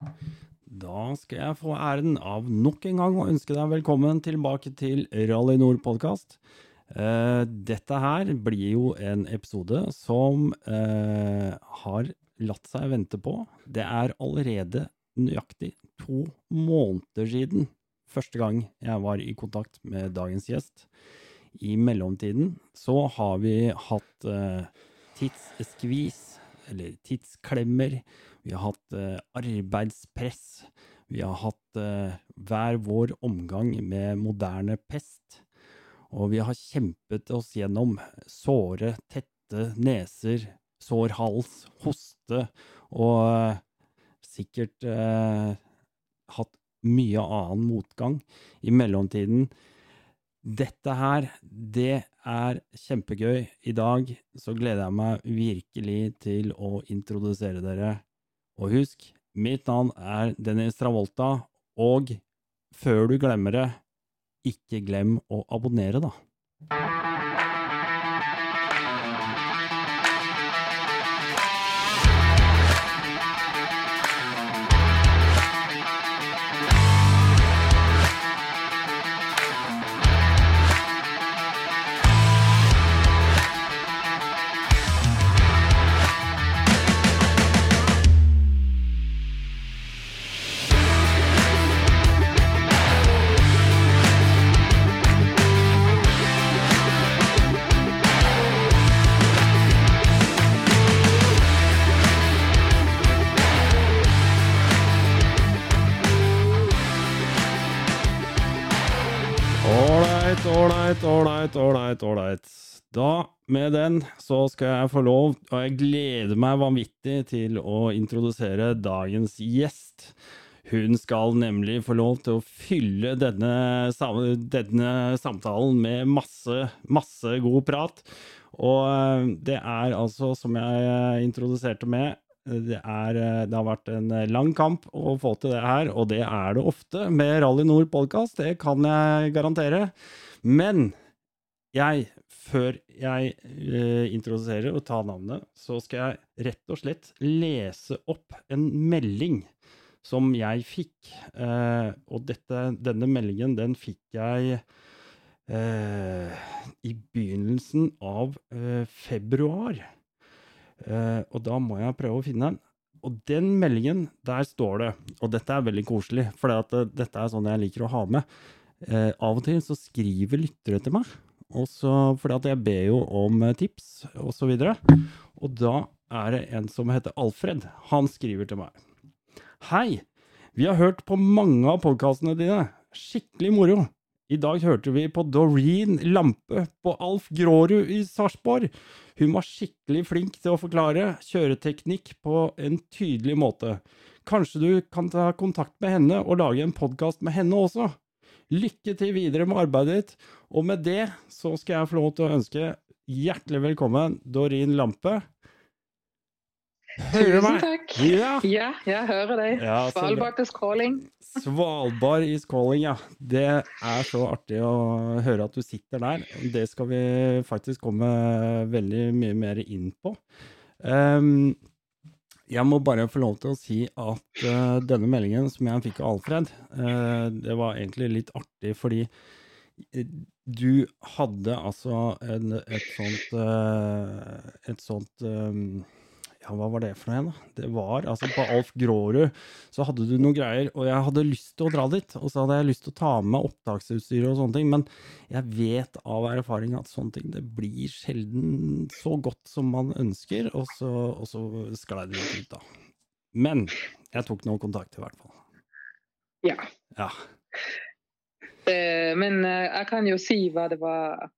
Da skal jeg få æren av nok en gang å ønske deg velkommen tilbake til Rally Nord podkast. Uh, dette her blir jo en episode som uh, har latt seg vente på. Det er allerede nøyaktig to måneder siden første gang jeg var i kontakt med dagens gjest. I mellomtiden så har vi hatt uh, tidsskvis, eller tidsklemmer. Vi har hatt uh, arbeidspress. Vi har hatt uh, hver vår omgang med moderne pest. Og vi har kjempet oss gjennom såre, tette neser, sår hals, hoste og uh, sikkert hatt mye annen motgang. I mellomtiden dette her, det er kjempegøy. I dag så gleder jeg meg virkelig til å introdusere dere og husk, mitt navn er Dennis Travolta, og før du glemmer det, ikke glem å abonnere, da. Da, med den, så skal jeg få lov, og jeg gleder meg vanvittig til å introdusere dagens gjest. Hun skal nemlig få lov til å fylle denne, denne samtalen med masse, masse god prat. Og eh, det er altså, som jeg introduserte med, det, er, det, har vært en lang kamp å få til det her, og det er det ofte med Rally Nord podkast, det kan jeg garantere. Men jeg, før jeg eh, introduserer og tar navnet, så skal jeg rett og slett lese opp en melding som jeg fikk. Eh, og dette, denne meldingen, den fikk jeg eh, i begynnelsen av eh, februar. Eh, og da må jeg prøve å finne den. Og den meldingen, der står det, og dette er veldig koselig, for eh, dette er sånn jeg liker å ha med. av og til så skriver lyttere til meg også fordi at jeg ber jo om eh, tips, og så videre. Og da er det en som heter Alfred. Han skriver til meg. Hei! Vi har hørt på mange av podkastene dine. Skikkelig moro. I dag hørte vi på Doreen Lampe på Alf Grårud i Sarpsborg. Hun var skikkelig flink til å forklare kjøreteknikk på en tydelig måte. Kanskje du kan ta kontakt med henne og lage en podkast med henne også? Lykke til videre med arbeidet ditt. Og med det så skal jeg få lov til å ønske hjertelig velkommen Dorin Lampe. Hører du meg? Tusen takk. Ja. ja, jeg hører deg. Ja, Svalbard is calling. Svalbard is calling, ja. Det er så artig å høre at du sitter der. Det skal vi faktisk komme veldig mye mer inn på. Um, jeg må bare få lov til å si at uh, denne meldingen som jeg fikk av Alfred, uh, det var egentlig litt artig fordi eh, du hadde altså en, et sånt Et sånt um, ja, hva var det for noe igjen, da? Det var altså på Alf Grårud, så hadde du noen greier, og jeg hadde lyst til å dra dit. Og så hadde jeg lyst til å ta med opptaksutstyr og sånne ting, men jeg vet av erfaring at sånne ting det blir sjelden så godt som man ønsker, og så, og så sklei det litt ut, da. Men jeg tok noen kontakt, i hvert fall. Ja. ja. Uh, men uh, jeg kan jo si hva det var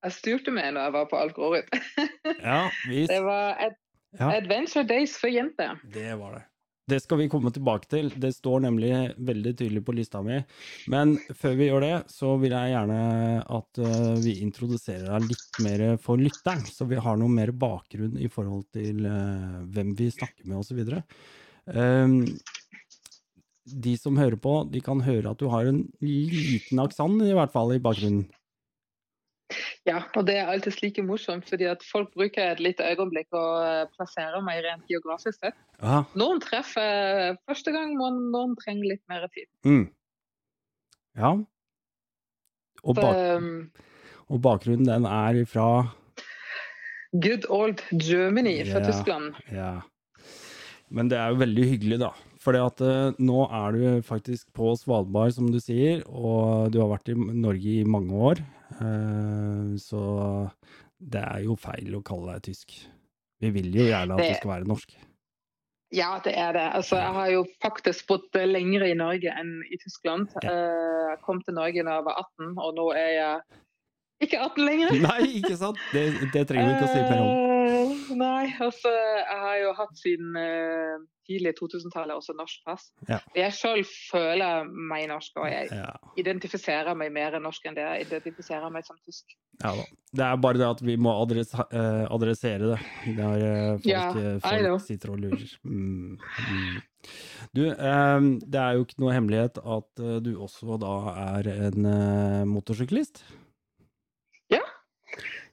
jeg styrte med når jeg var på Alf Grårud. ja, visst. Det var et ja. Adventure Days for jenter. Det var det. Det skal vi komme tilbake til. Det står nemlig veldig tydelig på lista mi. Men før vi gjør det, så vil jeg gjerne at uh, vi introduserer deg litt mer for lytteren, så vi har noe mer bakgrunn i forhold til uh, hvem vi snakker med osv. Ehm, de som hører på, de kan høre at du har en liten aksent, i hvert fall i bakgrunnen. Ja, og det er alltid like morsomt, fordi at folk bruker et lite øyeblikk å eh, plassere meg rent geografisk sett. Aha. Noen treffer første gang, noen, noen trenger litt mer tid. Mm. ja. Og, bak, um, og bakgrunnen, den er fra good old Germany fra Ja. Tyskland. Ja. Men det er jo veldig hyggelig, da. For uh, nå er du faktisk på Svalbard, som du sier, og du har vært i Norge i mange år. Eh, så det er jo feil å kalle deg tysk. Vi vil jo gjerne at Det- du skal være norsk. Ja, det er det. Altså, jeg har jo faktisk bodd lenger i Norge enn i Tyskland. Eh, Jeg kom til Norge da jeg var 18, og nå er jeg ikke 18 lenger. Nei, ikke sant? Det, det trenger vi ikke å si mer om. Uh, nei, altså jeg har jo hatt siden uh, tidlig 2000-tallet også norsk pass. Ja. Jeg sjøl føler meg norsk, og jeg Ja, identifiserer meg mer norsk enn det jeg identifiserer meg som tysk. ja da. Det er bare det at vi må adres eh, adressere det. Det er eh, folk, Ja, folk sitter og lurer. Mm, mm. Du, eh, det er jo ikke noe hemmelighet at uh, du også da er en motorsyklist.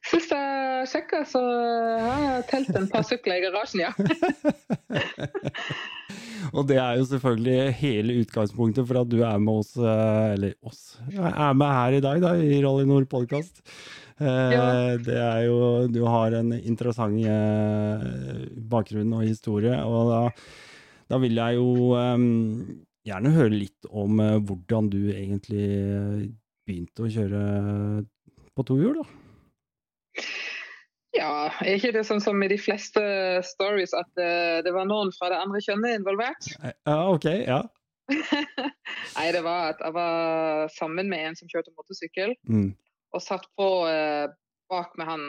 Sist jeg sjekka, så har jeg telt en par sykler i garasjen, ja. Og det er jo selvfølgelig hele utgangspunktet for at du er med oss, eh, eller oss, er med her i dag da, i Rally Nord podkast. Ja. Det er jo Du har en interessant eh, bakgrunn og historie, og da, da vil jeg jo eh, gjerne høre litt om eh, hvordan du egentlig begynte å kjøre på to hjul, da. Ja, er ikke det sånn som i de fleste stories at eh, det var noen fra det andre kjønnet involvert? Ja, OK. Ja. Nei, det var at jeg var sammen med en som kjørte motorsykkel, Mm. og satt på uh, bak med han.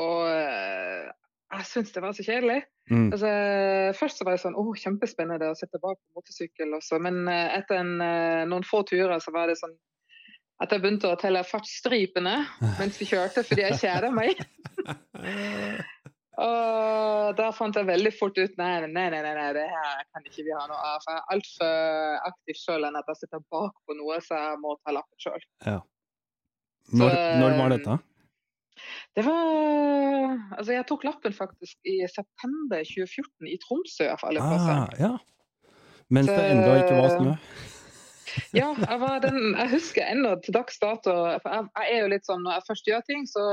Og uh, jeg syntes det var så kjedelig. Mm. Altså, først så var det sånn åh, kjempespennende å sitte bak på motorsykkel også, men eh, etter en, eh, noen få turer så var det sånn at jeg begynte å telle fartsstripene mens vi kjørte fordi jeg kjeda meg. Og da fant jeg veldig fort ut nei, nei, nei, nei, det her kan ikke vi ha noe av. For jeg er altfor aktiv sjøl enn at jeg sitter bak på noe så jeg må ta lappen sjøl. Ja. Når, når var dette? Det var Altså, jeg tok lappen faktisk i september 2014 i Tromsø, i hvert fall. Ah, ja. Mens det Så- ennå ikke var snø. Ja, jeg, var den, jeg husker ennå til dags dato For jeg, jeg er jo litt sånn når jeg først gjør ting, så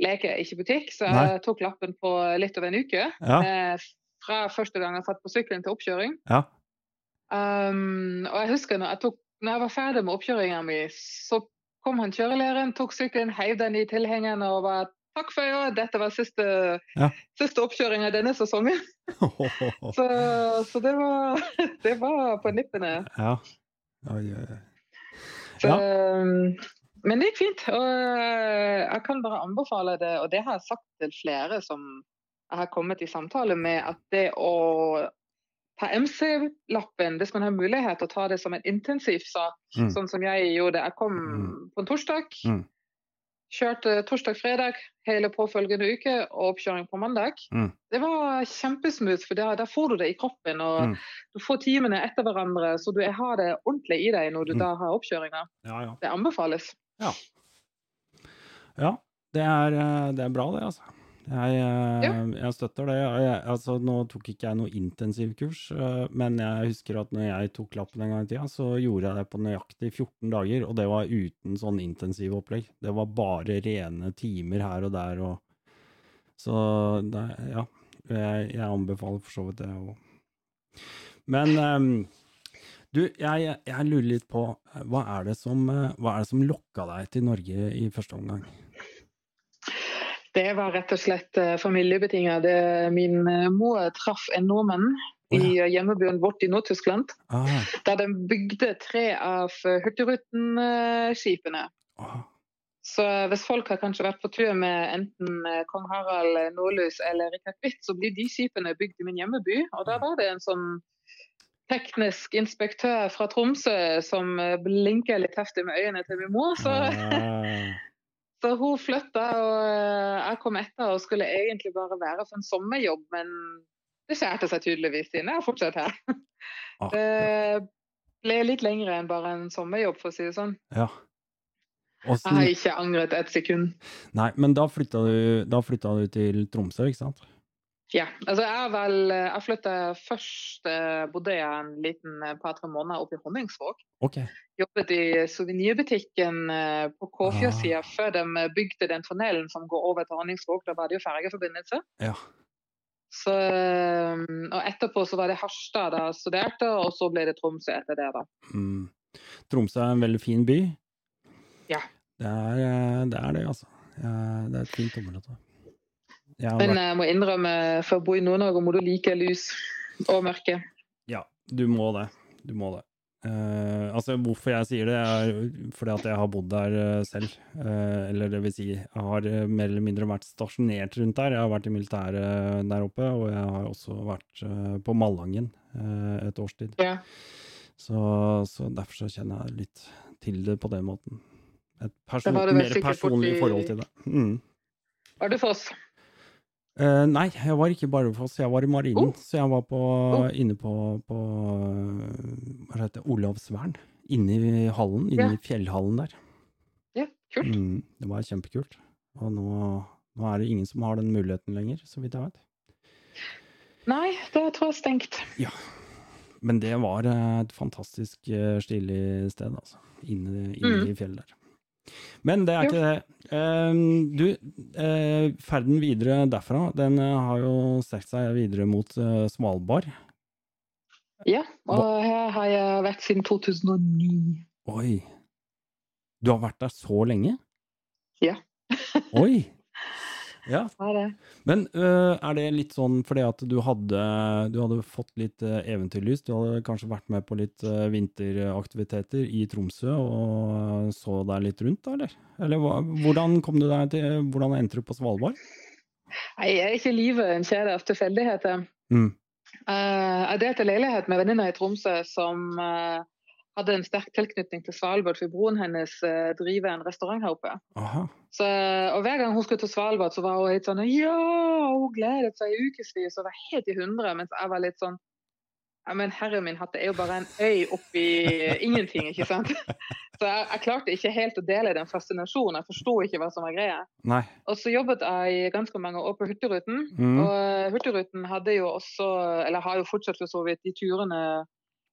leker jeg ikke butikk. Så jeg Nei. tok lappen på litt over en uke. Ja. Eh, fra første gang jeg satt på sykkelen til oppkjøring. Ja. Um, og jeg husker når jeg, tok, når jeg var ferdig med oppkjøringa mi, så kom han kjørelæreren, tok sykkelen, heiv den i tilhengeren og var Takk for i år, dette var siste, Ja. siste oppkjøring av denne sesongen. Så, så det, var, det var på nippene. ja. Oi, oi, oi. Så, Ja. um, Men det gikk fint. Og uh, jeg kan bare anbefale det, og det har jeg sagt til flere som jeg har kommet i samtale med, at det å ta MC-lappen, hvis man har mulighet til å ta det som en intensivsak, Mm. sånn som jeg gjorde. Jeg kom Mm. på en torsdag, Mm. Kjørte torsdag-fredag hele påfølgende uke og oppkjøring på mandag. Mm. Det var kjempesmooth, for der, der, får du det i kroppen. og Mm. Du får timene etter hverandre, så du har det ordentlig i deg når du Mm. da har oppkjøringa. Ja, ja. Det anbefales. Ja, det er, eh, det er bra det, altså. Jeg, eh, jeg støtter det. Jeg, altså, nå tok ikke jeg noe intensivkurs, eh, men jeg husker at når jeg tok lappen en gang i tida, så gjorde jeg det på nøyaktig 14 dager, og det var uten sånn intensivopplegg. Det var bare rene timer her og der, og Så det, ja. Jeg, jeg anbefaler for så vidt det òg. Men um, du, jeg, jeg lurer litt på hva er det som, eh, hva er det som lokka deg til Norge i første omgang? Det var rett og slett uh, familiebetinget. Min eh, mor traff en nordmann i hjemmebyen vårt i Nord-Tyskland, Ah, der de bygde tre av uh, Hurtigruten-skipene. ah, Så hvis folk har kanskje vært på tur med enten eh, kong Harald, eh, Nordlys eller Rikard Hvitt, så blir de skipene bygd i min hjemmeby. Og da var det en sånn teknisk inspektør fra Tromsø som eh, blinker litt heftig med øynene til min mor. Så, ah. Så hun flytta, og eh, jeg kom etter og skulle egentlig bare være for en sommerjobb, men det skjærte seg tydeligvis siden jeg har fortsatt her. Akkurat. Det ble litt lengre enn bare en sommerjobb, for å si det sånn. Ja. Jeg har ikke angret et sekund. Nei, men da flytta du, da flytta du til Tromsø, ikke sant? Ja, altså jeg er vel Jeg flytta først eh, Bodde jeg en liten eh, par-tre måneder oppe i Honningsvåg. Ok. Jobbet i souvenirbutikken eh, på ah. før de eh, bygde den tunnelen som går over til Honningsvåg. Da var det jo fergeforbindelse. Ja. Så, eh, og etterpå så var det Harstad da jeg studerte, og så ble det Tromsø etter det, da. Mm. Tromsø er en veldig fin by. Ja. Det er eh, det, er det altså. Eh, Det er et fint område. Har Men jeg må innrømme, for å bo i Nord-Norge må du like lys og mørke. ja, du må det. Du må det. Uh, altså, hvorfor jeg sier det, er fordi at jeg har bodd der uh, selv. Uh, eller det vil si, jeg har mer eller mindre vært stasjonert rundt der. Jeg har vært i militæret der oppe, og jeg har også vært på Malangen et års tid. Ja. Så, så derfor så kjenner jeg litt til det på den måten. Et person, mer personlig borti- forhold til det. Mm. Var Eh, nei, jeg var ikke i Bardufoss, jeg var i Marinen. Oh. Så jeg var på, Oh. inne på, på hva heter det, Olavsvern. Inne i hallen, inne Ja. i fjellhallen der. Ja, kult. Mm, det var kjempekult. Og nå, nå er det ingen som har den muligheten lenger, så vidt jeg vet. Nei, det tror jeg er stengt. Men det var et fantastisk eh, stilig sted, altså. Inne, inne Mm. i fjellet der. Men det er Jo. ikke det. Ehm, du, eh, ferden videre derfra, den eh, har jo strekt seg videre mot eh, Svalbard. Ja, og her har jeg vært siden 2009. Oi. Du har vært der så lenge? Ja. Oi. Ja. Det. Men uh, er det litt sånn fordi at du hadde, du hadde fått litt uh, eventyrlyst? Du hadde kanskje vært med på litt uh, vinteraktiviteter i Tromsø og så deg litt rundt, da, eller? Eller hva, hvordan kom du deg til Hvordan endte du på Svalbard? Nei, jeg er ikke livet en kjede av tilfeldigheter. Mm. Eh, jeg delte leilighet med venninner i Tromsø som eh, hadde en sterk tilknytning til Svalbard, for broren hennes eh, driver en restaurant her oppe. Så, og Hver gang hun skulle til Svalbard, så var hun helt sånn Ja! Hun gledet seg i ukevis og var helt i hundre. Mens jeg var litt sånn Ja, men herre min hatt, det er jo bare en øy oppi ingenting, ikke sant? Så jeg, jeg klarte ikke helt å dele den fascinasjonen. Jeg forsto ikke hva som var greia. Nei. Og så jobbet jeg i ganske mange år på Hurtigruten. Mm. Og eh, Hurtigruten hadde jo også, eller har jo fortsatt for så vidt, de turene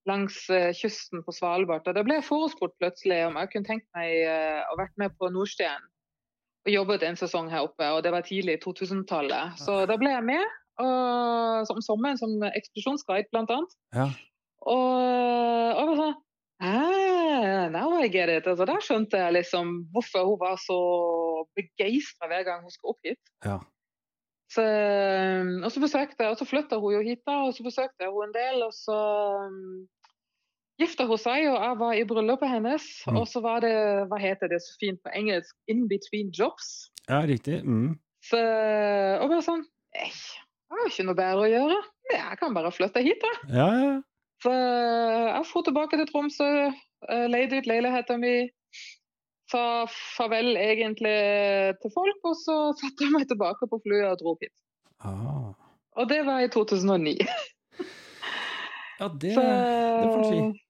langs eh, kysten på Svalbard. Og da ble jeg forespurt plutselig om jeg kunne tenkt meg eh, å vært med på Nordstien. Og jobbet en sesong her oppe, og det var tidlig i 2000-tallet. Så da ble jeg med, og, om sommeren som ekspedisjonsguide blant annet. Ja. Og, og sånn ah, Now I get it. Altså, da skjønte jeg liksom hvorfor hun var så begeistra hver gang hun skulle opp hit. Ja. Så, um, og så besøkte jeg, og så flytta hun jo hit, da, og så besøkte jeg henne en del. Og så um, gifta hun seg, og jeg var i bryllupet hennes. Mm. Og så var det, hva heter det så fint på engelsk, 'in between jobs'. ja, riktig. Mm. Så, og bare sånn «Ei, Jeg har ikke noe bedre å gjøre. Jeg kan bare flytte hit, da. Ja, ja. Så jeg dro tilbake til Tromsø, eh, leide ut leiligheten min. Sa farvel egentlig til folk, og så satte jeg meg tilbake på flyet og dro hit. Ah. Og det var i 2009. Ja, det, Så, det får en si.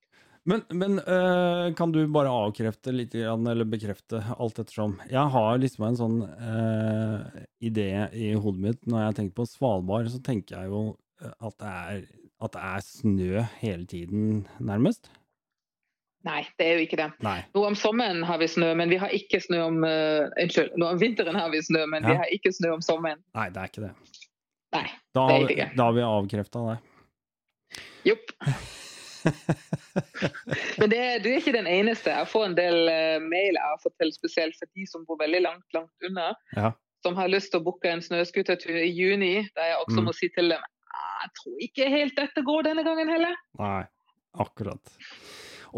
Men, men øh, kan du bare avkrefte litt, eller bekrefte alt ettersom? Jeg har liksom en sånn øh, idé i hodet mitt når jeg tenker på Svalbard, så tenker jeg jo øh, at det er, at det er snø hele tiden, nærmest. Nei, det er jo ikke det. Nei. Nå om sommeren har vi snø, men vi har ikke snø om uh, Unnskyld, nå om vinteren har vi snø, men vi har ikke snø om sommeren. Nei, det er ikke det. Nei. Da, Det er ikke det da har vi avkrefta det. Jopp. Men det, du er ikke den eneste. Jeg får en del uh, mail jeg har til, spesielt for de som bor veldig langt, langt unna. Ja. Som har lyst til å booke en snøscootertur i juni, der jeg også Mm. må si til dem «Ah, jeg tror ikke helt dette går denne gangen heller. Nei, akkurat.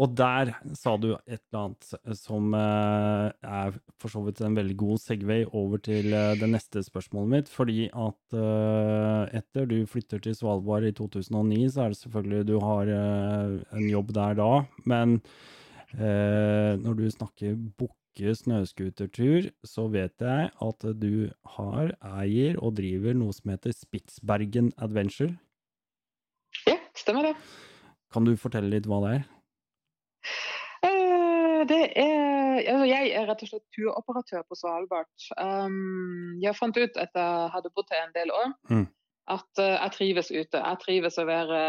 Og der sa du et eller annet som eh, er for så vidt en veldig god segway over til eh, det neste spørsmålet mitt. Fordi at eh, etter du flytter til Svalbard i 2009, så er det selvfølgelig du har en jobb der da. Men når du snakker bukke snøscootertur, så vet jeg at du har, eier og driver noe som heter Spitsbergen Adventure. Ja, stemmer det. Kan du fortelle litt hva det er? Eh, det er altså, jeg er rett og slett turoperatør på Svalbard. Um, jeg fant ut etter jeg hadde bodd her en del år, Mm. at uh, jeg trives ute. Jeg trives å være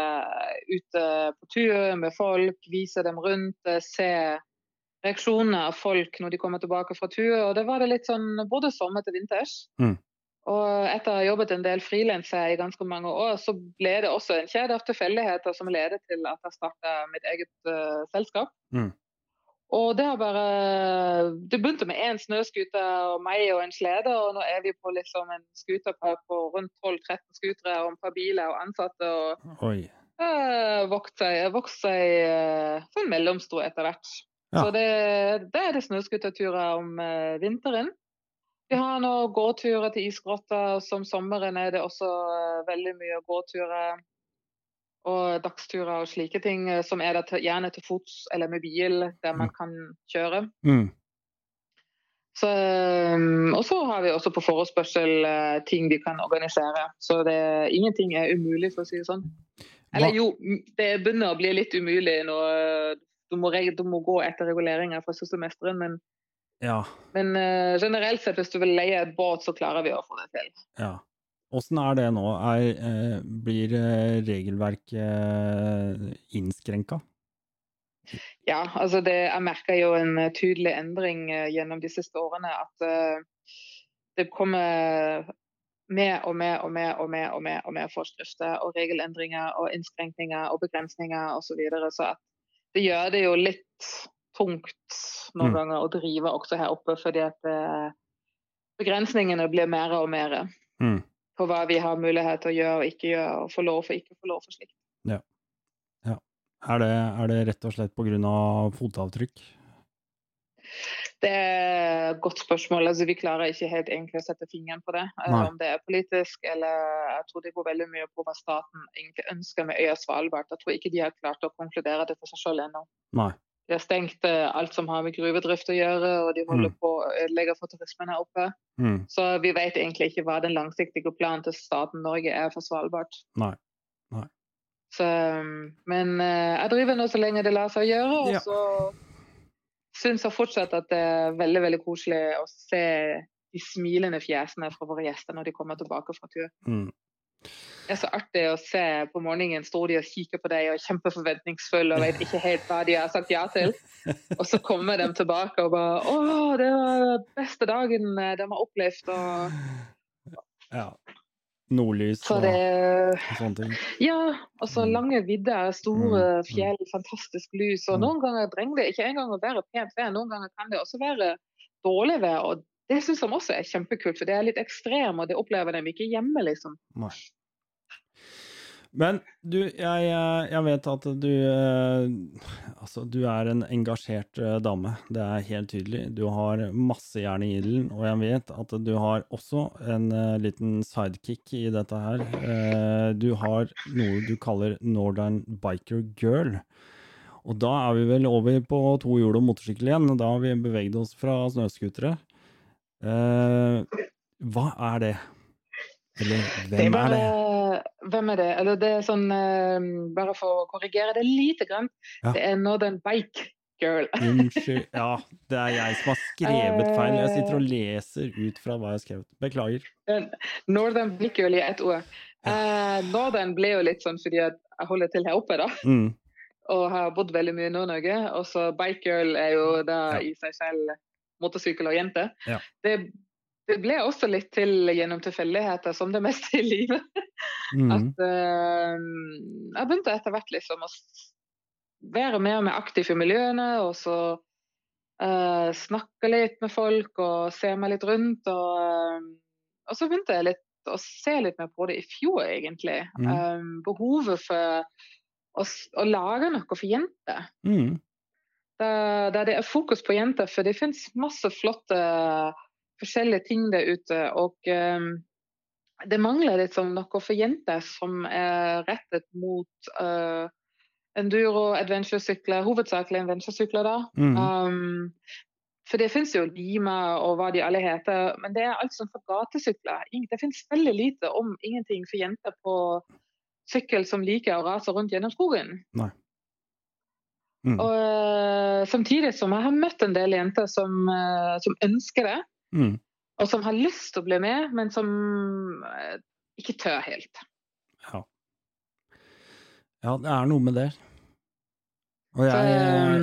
ute på tur med folk, vise dem rundt, se reaksjoner av folk når de kommer tilbake fra tur. Og det var det litt sånn både sommer til vinters. Mm. Og etter å ha jobbet en del frilans i ganske mange år, så ble det også en kjede av tilfeldigheter som ledet til at jeg starta mitt eget uh, selskap. Mm. Og det har bare Det begynte med én snøscooter og meg og en slede, og nå er vi på liksom en skuterpark på rundt 12-13 skutere og et par biler og ansatte. og Oi. uh, vokst seg, vokst seg uh, sånn mellomstor etter hvert. Ja. Så det, det er det snøscooterturer om vinteren. Vi har nå gåturer til isgrotter, som sommeren er det også uh, veldig mye gåturer og dagsturer og slike ting, uh, som er der til, gjerne til fots eller med bil, der man kan kjøre. Mm. Så, um, og så har vi også på forespørsel ting vi kan organisere. Så det, ingenting er umulig, for å si det sånn. Eller jo, det begynner å bli litt umulig uh, du må, du må gå etter reguleringer fra semesteren, men, Ja. men uh, generelt sett, hvis du vil leie et båt, så klarer vi å få det til. ja. Åssen er det nå? Er, uh, blir eh, regelverket eh, innskrenka? Ja, altså det, jeg merker jo en uh, tydelig endring uh, gjennom de siste årene. At uh, det kommer mer og mer og mer og mer og mer, og mer forskrifter og regelendringer og innskrenkninger og begrensninger osv. Så, videre. så det gjør det jo litt tungt noen Mm. ganger å drive også her oppe, fordi at uh, begrensningene blir mer og mer Mm. på hva vi har mulighet til å gjøre og ikke gjøre, og få lov og ikke få lov for slikt. Er det, er det rett og slett pga. fotavtrykk? Det er et godt spørsmål. Altså, vi klarer ikke helt egentlig å sette fingeren på det. eh, Nei. Om det er politisk, eller jeg tror det går veldig mye på hva staten egentlig ønsker med øya Svalbard. Jeg tror ikke de har klart å konkludere det for seg selv ennå. Nei. De har stengt eh, alt som har med gruvedrift å gjøre, og de holder Mm. på å ødelegge for turismen her oppe. Mm. Så vi vet egentlig ikke hva den langsiktige planen til staten Norge er for Svalbard. Nei. Nei. Så, um, men eh, jeg driver nå så lenge det lar seg gjøre, og Ja. så syns jeg fortsatt at det er veldig veldig koselig å se de smilende fjesene fra våre gjester når de kommer tilbake fra tur. Mm. Det er så artig å se på morgenen står de og kikker på deg og er kjempeforventningsfulle og vet ikke helt hva de har sagt ja til. Og så kommer de tilbake og bare 'Å, det var den beste dagen eh, de har opplevd.' Og, Ja. Nordlys så og, det og sånne ting. Ja, og så Mm. lange vidder, store Mm, mm. fjell, fantastisk lys. Og noen ganger trenger det ikke engang å være pent vær, noen ganger kan det også være dårlig vær. Og det syns de også er kjempekult, for det er litt ekstrem, og det opplever de ikke hjemme, liksom. Nei. Men du, jeg, eh, jeg vet at du eh, Altså, du er en engasjert eh, dame. Det er helt tydelig. Du har masse jern i ilden, og jeg vet at du har også en liten sidekick i dette her. Du har noe du kaller Northern Biker Girl. Og da er vi vel over på to hjul og motorsykkel igjen. Da har vi beveget oss fra snøscootere. Hva er det? Eller hvem er det? Hvem er det? Eller det er sånn, eh, bare for å korrigere det lite grann, Ja. det er Northern Bike Girl. Unnskyld. Ja, det er jeg som har skrevet feil. Jeg sitter og leser ut fra hva jeg har skrevet. Beklager. Northern Bike Girl i ett ord. Eh, Northern ble jo litt sånn fordi jeg holder til her oppe, da. Mm. og har bodd veldig mye i Nord-Norge. Og så Bike Girl er jo da Ja. i seg selv motorsykkel og jente. Ja. Det, det ble også litt til gjennom tilfeldigheter, som det meste i livet. Mm. At uh, jeg begynte etter hvert liksom å være mer og mer aktiv i miljøene, og så uh, snakke litt med folk og se meg litt rundt. Og, uh, og så begynte jeg å se litt mer på det i fjor, egentlig. Mm. Um, behovet for å, å lage noe for jenter. Mm. Der, der det er fokus på jenter, for det finnes masse flotte forskjellige ting der ute. Og eh, det mangler liksom noe for jenter som er rettet mot uh, enduro, adventuresykler, hovedsakelig adventuresykler. da. Mm. Um, for det finnes jo Lima og hva de alle heter, men det er alt som for gatesykler. Det finnes veldig lite om ingenting for jenter på sykkel som liker å rase rundt gjennom skogen. Nei. Mm. Og eh, samtidig som jeg har møtt en del jenter som, eh, som ønsker det, Mm. og som har lyst til å bli med, men som eh, ikke tør helt. Ja. ja, det er noe med det. Og jeg,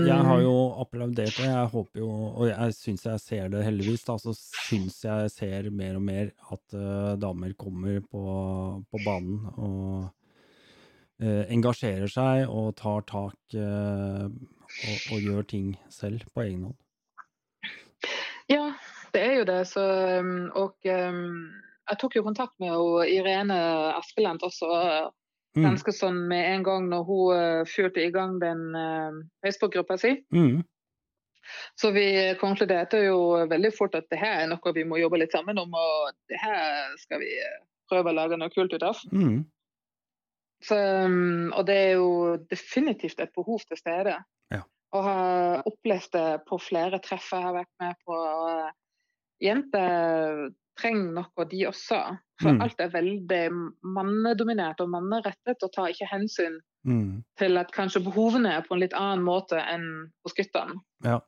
jeg har jo applaudert det. Jeg håper jo, og jeg syns jeg ser det heldigvis, da, så syns jeg ser mer og mer at uh, damer kommer på, på banen og uh, engasjerer seg og tar tak uh, og, og gjør ting selv på egen hånd. Ja, det er jo det. Så, um, og um, jeg tok jo kontakt med Irene Askeland også Mm. ganske sånn med en gang når hun uh, fyrte i gang den uh, Facebook-gruppa si. Mm. Så vi konkluderte jo veldig fort at det her er noe vi må jobbe litt sammen om, og det her skal vi uh, prøve å lage noe kult ut av. Mm. Så, um, og det er jo definitivt et behov til stede. Ja. Og har opplevd det på flere treff jeg har vært med på. Jenter trenger noe, de også. For Mm. alt er veldig mannedominert og mannerettet, og tar ikke hensyn Mm. til at kanskje behovene er på en litt annen måte enn hos guttene. Ja.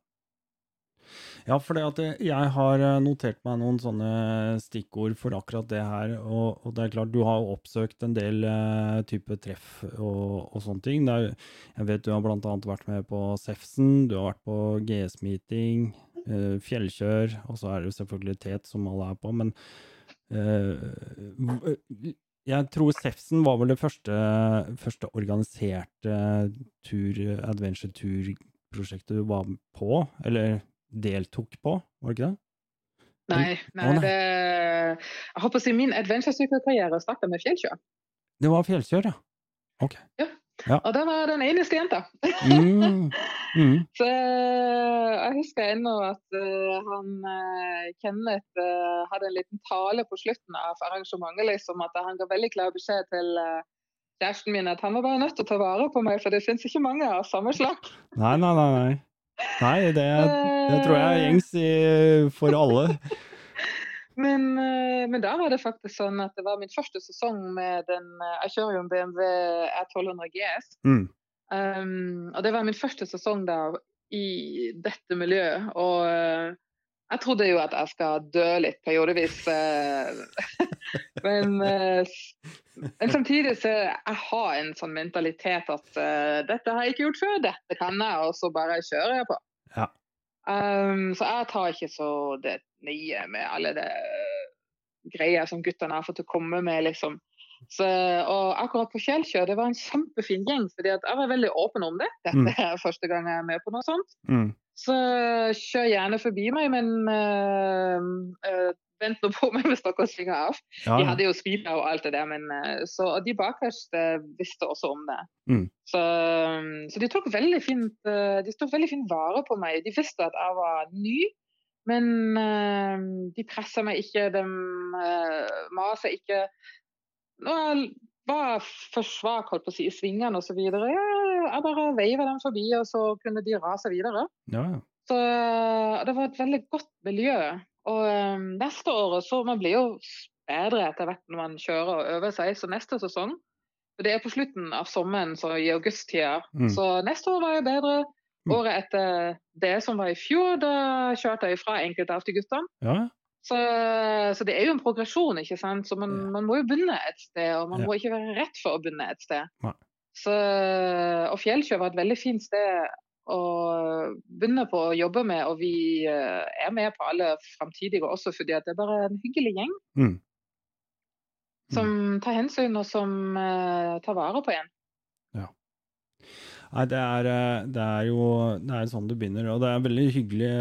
Ja, for det at jeg- har eh, notert meg noen sånne stikkord for akkurat det her, og, og det er klart du har oppsøkt en del uh, type treff og, og sånne ting. Er, jeg vet du har annet vært med på Sefsen, du har vært på GS-meeting, eh, Fjellkjør, og så er det jo selvfølgelig TET som alle er på, men eh, jeg tror Sefsen var vel det første, første organiserte tur, adventure-tur-prosjektet du var på, eller deltok på, var det ikke det? Nei, nei Å, nei. det Jeg håper å si min adventure-sykkelkarriere starta med fjellkjør. Det var Fjellkjør, ja. Ok. Og det var den eneste jenta. Mm. Mm. Så eh, jeg husker ennå at eh, han eh, Kenneth hadde en liten tale på slutten av arrangementet, liksom at han ga veldig klar beskjed til kjæresten min at han var bare nødt til å ta vare på meg, for det finnes ikke mange av samme slag. Nei, nei, nei. nei. Nei, det, det tror jeg er gjengs i, for alle. Men, eh, men da var det faktisk sånn at det var min første sesong med den eh, Jeg kjører jo en BMW R1200 GS. Mm. Um, og det var min første sesong da i dette miljøet. Og uh, jeg trodde jo at jeg skal dø litt periodevis. Uh, men, uh, men samtidig så jeg har en sånn mentalitet at dette har jeg ikke gjort før, dette kan jeg, og så bare kjører jeg på. Ja. Um, så jeg tar ikke så det nye med alle det greier som guttene har fått å komme med, liksom. Så, og akkurat på Fjellkjør, det var en kjempefin gjeng, fordi jeg var veldig åpen om det. Dette Mm. er første gang jeg er med på noe sånt. Mm. Så kjør gjerne forbi meg, men uh, øh, vent nå på meg hvis dere svinger av. Ja, De hadde jo speeda og alt det der, men øh, så, de bakerst visste også om det. Mm. Så, så de tok veldig fint øh, de tok veldig fint vare på meg. De visste at jeg var ny, men øh, de pressa meg ikke, de masa ikke. Nå var for svak holdt på å si, i svingene osv., jeg bare veiva dem forbi, og så kunne de rase videre. ja. Så det var et veldig godt miljø. Og um, neste år så man blir jo bedre etter hvert når man kjører og øver seg. Så neste sesong for Det er på slutten av sommeren, så i augusttida. Mm. Så neste år var jeg bedre. Mm. Året etter det som var i fjor, da kjørte jeg fra enkelte av de guttene. ja. Så, så det er jo en progresjon, ikke sant. Så man, man må jo begynne et sted, og man Ja. må ikke være redd for å begynne et sted. Nei. Så, og Fjellkjø var et veldig fint sted å begynne på å jobbe med, og vi eh, er med på alle framtidige også, fordi det er bare en hyggelig gjeng Mm. som tar hensyn, og som eh, tar vare på en. Nei, det er, eh, det er jo det er sånn det begynner, og det er veldig hyggelig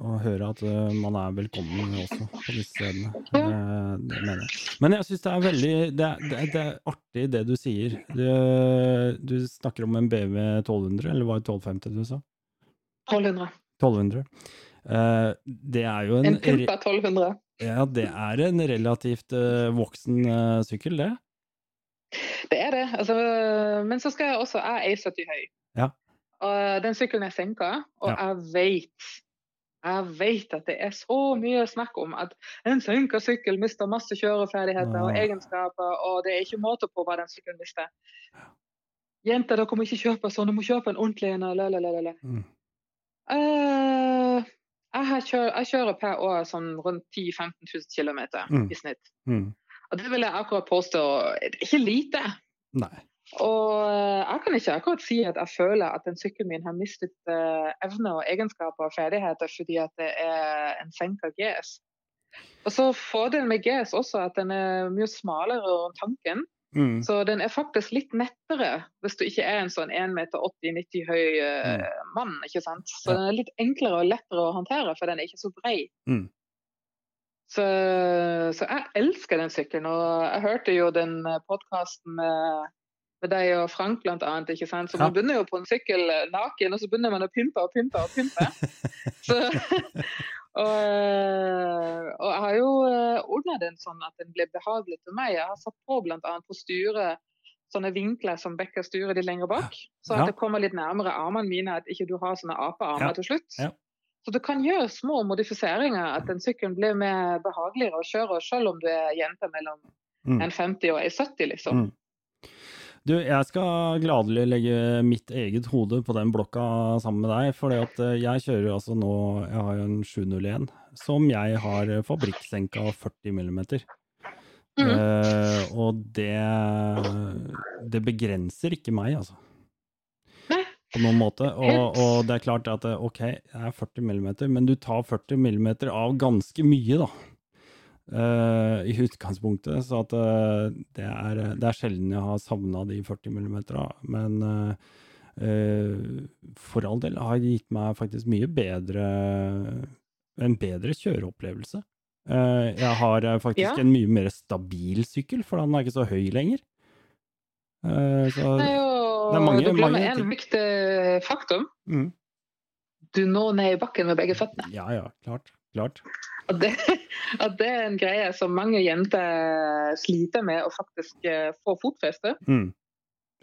å høre at eh, man er velkommen også på disse stedene. Ja. Det, Det mener jeg. Men jeg syns det er veldig det det, det er artig det du sier. Du, du snakker om en BV 1200, eller var det 1250 du sa? 1200. 1200. Uh, Det er jo en, En pumpa 1200. ja, det er en relativt uh, voksen uh, sykkel, det. Det er det. Altså, men så skal jeg også Jeg er 1,70 høy. Ja. Og den sykkelen er senka, og Ja. jeg vet jeg vet at det er så mye snakk om at en senka sykkel mister masse kjøreferdigheter og egenskaper, og det er ikke måte på hva den sykkelen mister. Jenter, dere må ikke kjøpe sånn, dere må kjøpe en ordentlig en. la, la, la, la, la. Mm. uh, jeg, har jeg kjører per år sånn rundt 10 000-15 000 km Mm. i snitt. Mm. Og det vil jeg akkurat påstå det er ikke lite. Nei. Og eh, jeg kan ikke akkurat si at jeg føler at den sykkelen min har mistet eh, evner og egenskaper og ferdigheter fordi at det er en senka GS. Og så Fordelen med GS også at den er mye smalere rundt tanken. Mm. Så den er faktisk litt nettere hvis du ikke er en sånn 1,80 meter 90 høy eh, mann. ikke sant? Så Ja. den er litt enklere og lettere å håndtere, for den er ikke så brei. Mm. Så, så jeg elsker den sykkelen. Og jeg hørte jo den podkasten med, med deg og Frank annet, ikke sant? Så man begynner jo på en sykkel eh, naken, og så begynner man å pimpe og pimpe og pimpe. så, og, eh, og jeg har jo ordna den sånn at den blir behagelig til meg. Jeg har satt på bl.a. på styret sånne vinkler som bekker styret litt lenger bak. Så at det kommer litt nærmere armene mine, at ikke du har sånne apearmer Ja. til slutt. Ja. Så du kan gjøre små modifiseringer, at den sykkelen blir mer behageligere å kjøre, selv om du er jente mellom Mm. en 50 og en 70, liksom. Mm. Du, jeg skal gladelig legge mitt eget hode på den blokka sammen med deg, for jeg kjører altså nå Jeg har jo en 701 som jeg har fabrikksenka 40 millimeter. Mm. Uh, og det Det begrenser ikke meg, altså. Nei. På noen måte. Og, og det er klart at eh, ok, det er 40 millimeter, men du tar 40 millimeter av ganske mye, da. Eh, I utgangspunktet. Så at uh, det, er, det er sjelden jeg har savna de 40 millimetera. Men uh, eh, for all del har det gitt meg faktisk mye bedre En bedre kjøreopplevelse. Eh, jeg har eh, faktisk Ja. en mye mer stabil sykkel, for den er ikke så høy lenger. Eh, så, Det jo Det er mange- Du glemmer mange en viktig faktum. mm, Du når ned i bakken med begge føttene. ja, ja, klart. klart. Og det, at det er en greie som mange jenter sliter med å faktisk eh, få fotfeste. Mm,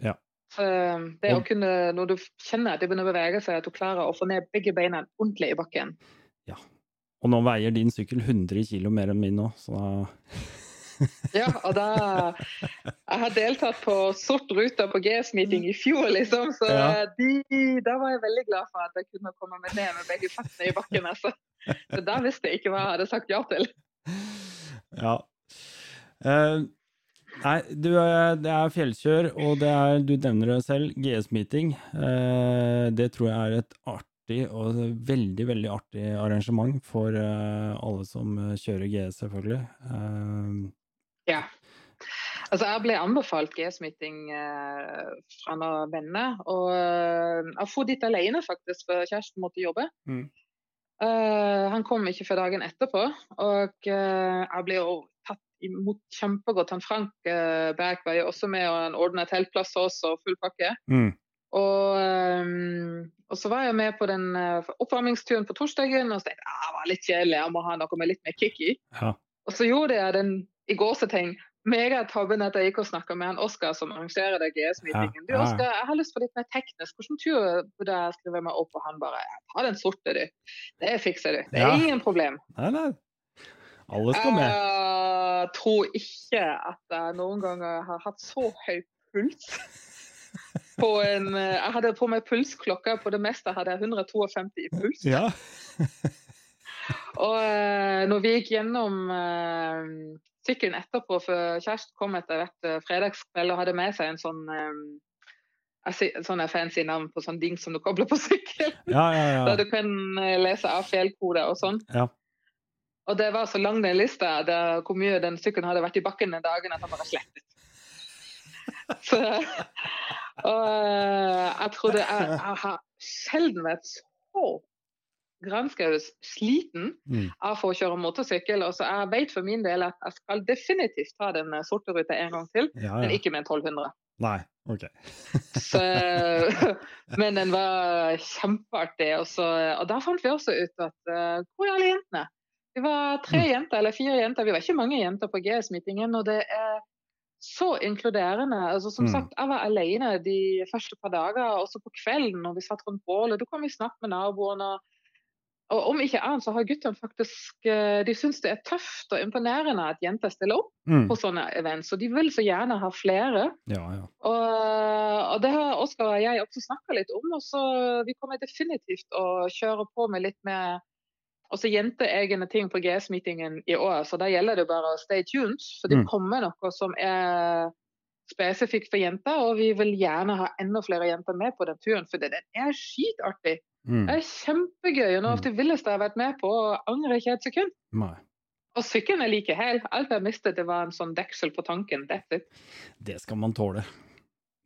Ja. det å kunne, når du kjenner at det begynner å bevege seg, at du klarer å få ned begge beina ordentlig i bakken. Ja. og nå veier din sykkel 100 kilo mer enn min nå, så da Ja, og da Jeg har deltatt på sort Ruta på GS-meeting i fjor, liksom. Så Ja. de, da var jeg veldig glad for at jeg kunne komme meg ned med begge føttene i bakken. Altså. Så da visste jeg ikke hva jeg hadde sagt ja til. Ja. Uh, nei, du, eh, det er fjellkjør, og det er, du nevner det selv, GS-meeting. Uh, det tror jeg er et art og veldig, veldig artig arrangement for uh, alle som eh, kjører GS, selvfølgelig. Eh, Ja. Altså, jeg ble anbefalt G-smitting eh, fra noen venner. Og eh, jeg dro dit alene, faktisk, for kjæresten måtte jobbe. Mm. Uh, han kom ikke før dagen etterpå. Og uh, jeg ble jo tatt imot kjempegodt. Han Frank uh, Berg var jo også med, og han ordna teltplass til oss og full pakke. mm, Og, um, og så var jeg med på den oppvarmingsturen på torsdagen, og så tenkte jeg ah, det var litt kjedelig, jeg må ha noe med litt mer kick i. ja. Og så gjorde jeg den i gåsetegn megatabben at jeg gikk og snakka med han Oskar som arrangerer det GS-meetingen. Du. Oskar, jeg har lyst på litt mer teknisk. Hvilken tur burde jeg skrive meg opp? Og han bare ta den sorte, du. Det fikser du. Det er Ja. ingen problem. Nei, nei. Alle skal med. Jeg tror ikke at jeg noen ganger har hatt så høy puls. På en, eh, jeg hadde på meg pulsklokke. På det meste hadde jeg 152 i puls. Ja. Og eh, når vi gikk gjennom eh, sykkelen etterpå, for Kjerst kom etter hvert eh, fredagskveld og hadde med seg en sånn eh, jeg sier- fancy navn på sånn ding som du kobler på sykkelen. Ja, ja, Der ja. du kan eh, lese av fjellkoder og sånn. Ja. Og det var så lang den lista der hvor mye den sykkelen hadde vært i bakken den dagen at han bare slettet. Så, og jeg trodde jeg, jeg har sjelden vært så granskaus sliten Mm. av å kjøre motorsykkel. Og så jeg vet for min del at jeg skal definitivt ta den eh, sorte ruta en gang til, ja, men ikke med en 1200. Nei, ok. Så, men den var kjempeartig. Og, så, og da fant vi også ut at uh, hvor er alle jentene? Vi var tre jenter, eller fire jenter. Vi var ikke mange jenter på GS-meetingen. Og det er så inkluderende. Altså, som Mm. sagt, jeg var alene de første par dager, også på kvelden når vi satt rundt bålet. Da kan vi snakke med naboene. Og om ikke annet så har guttene faktisk eh, De syns det er tøft og imponerende at jenter stiller opp Mm. på sånne events. Og de vil så gjerne ha flere. Ja, ja. Og, og det har Oskar og jeg også snakka litt om. og så Vi kommer definitivt å kjøre på med litt mer også jenteegne ting på GS-meetingen i år. Så da gjelder det bare å stay tuned. For det Mm. kommer noe som er spesifikt for jenter. Og vi vil gjerne ha enda flere jenter med på den turen, for den er skitartig. Mm. Det er kjempegøy. og Noe av det villeste jeg har vært med på. og Angrer ikke et sekund. Nei. Og sykkelen er like hel. Alt jeg mistet, det var en sånn deksel på tanken. Det skal man tåle.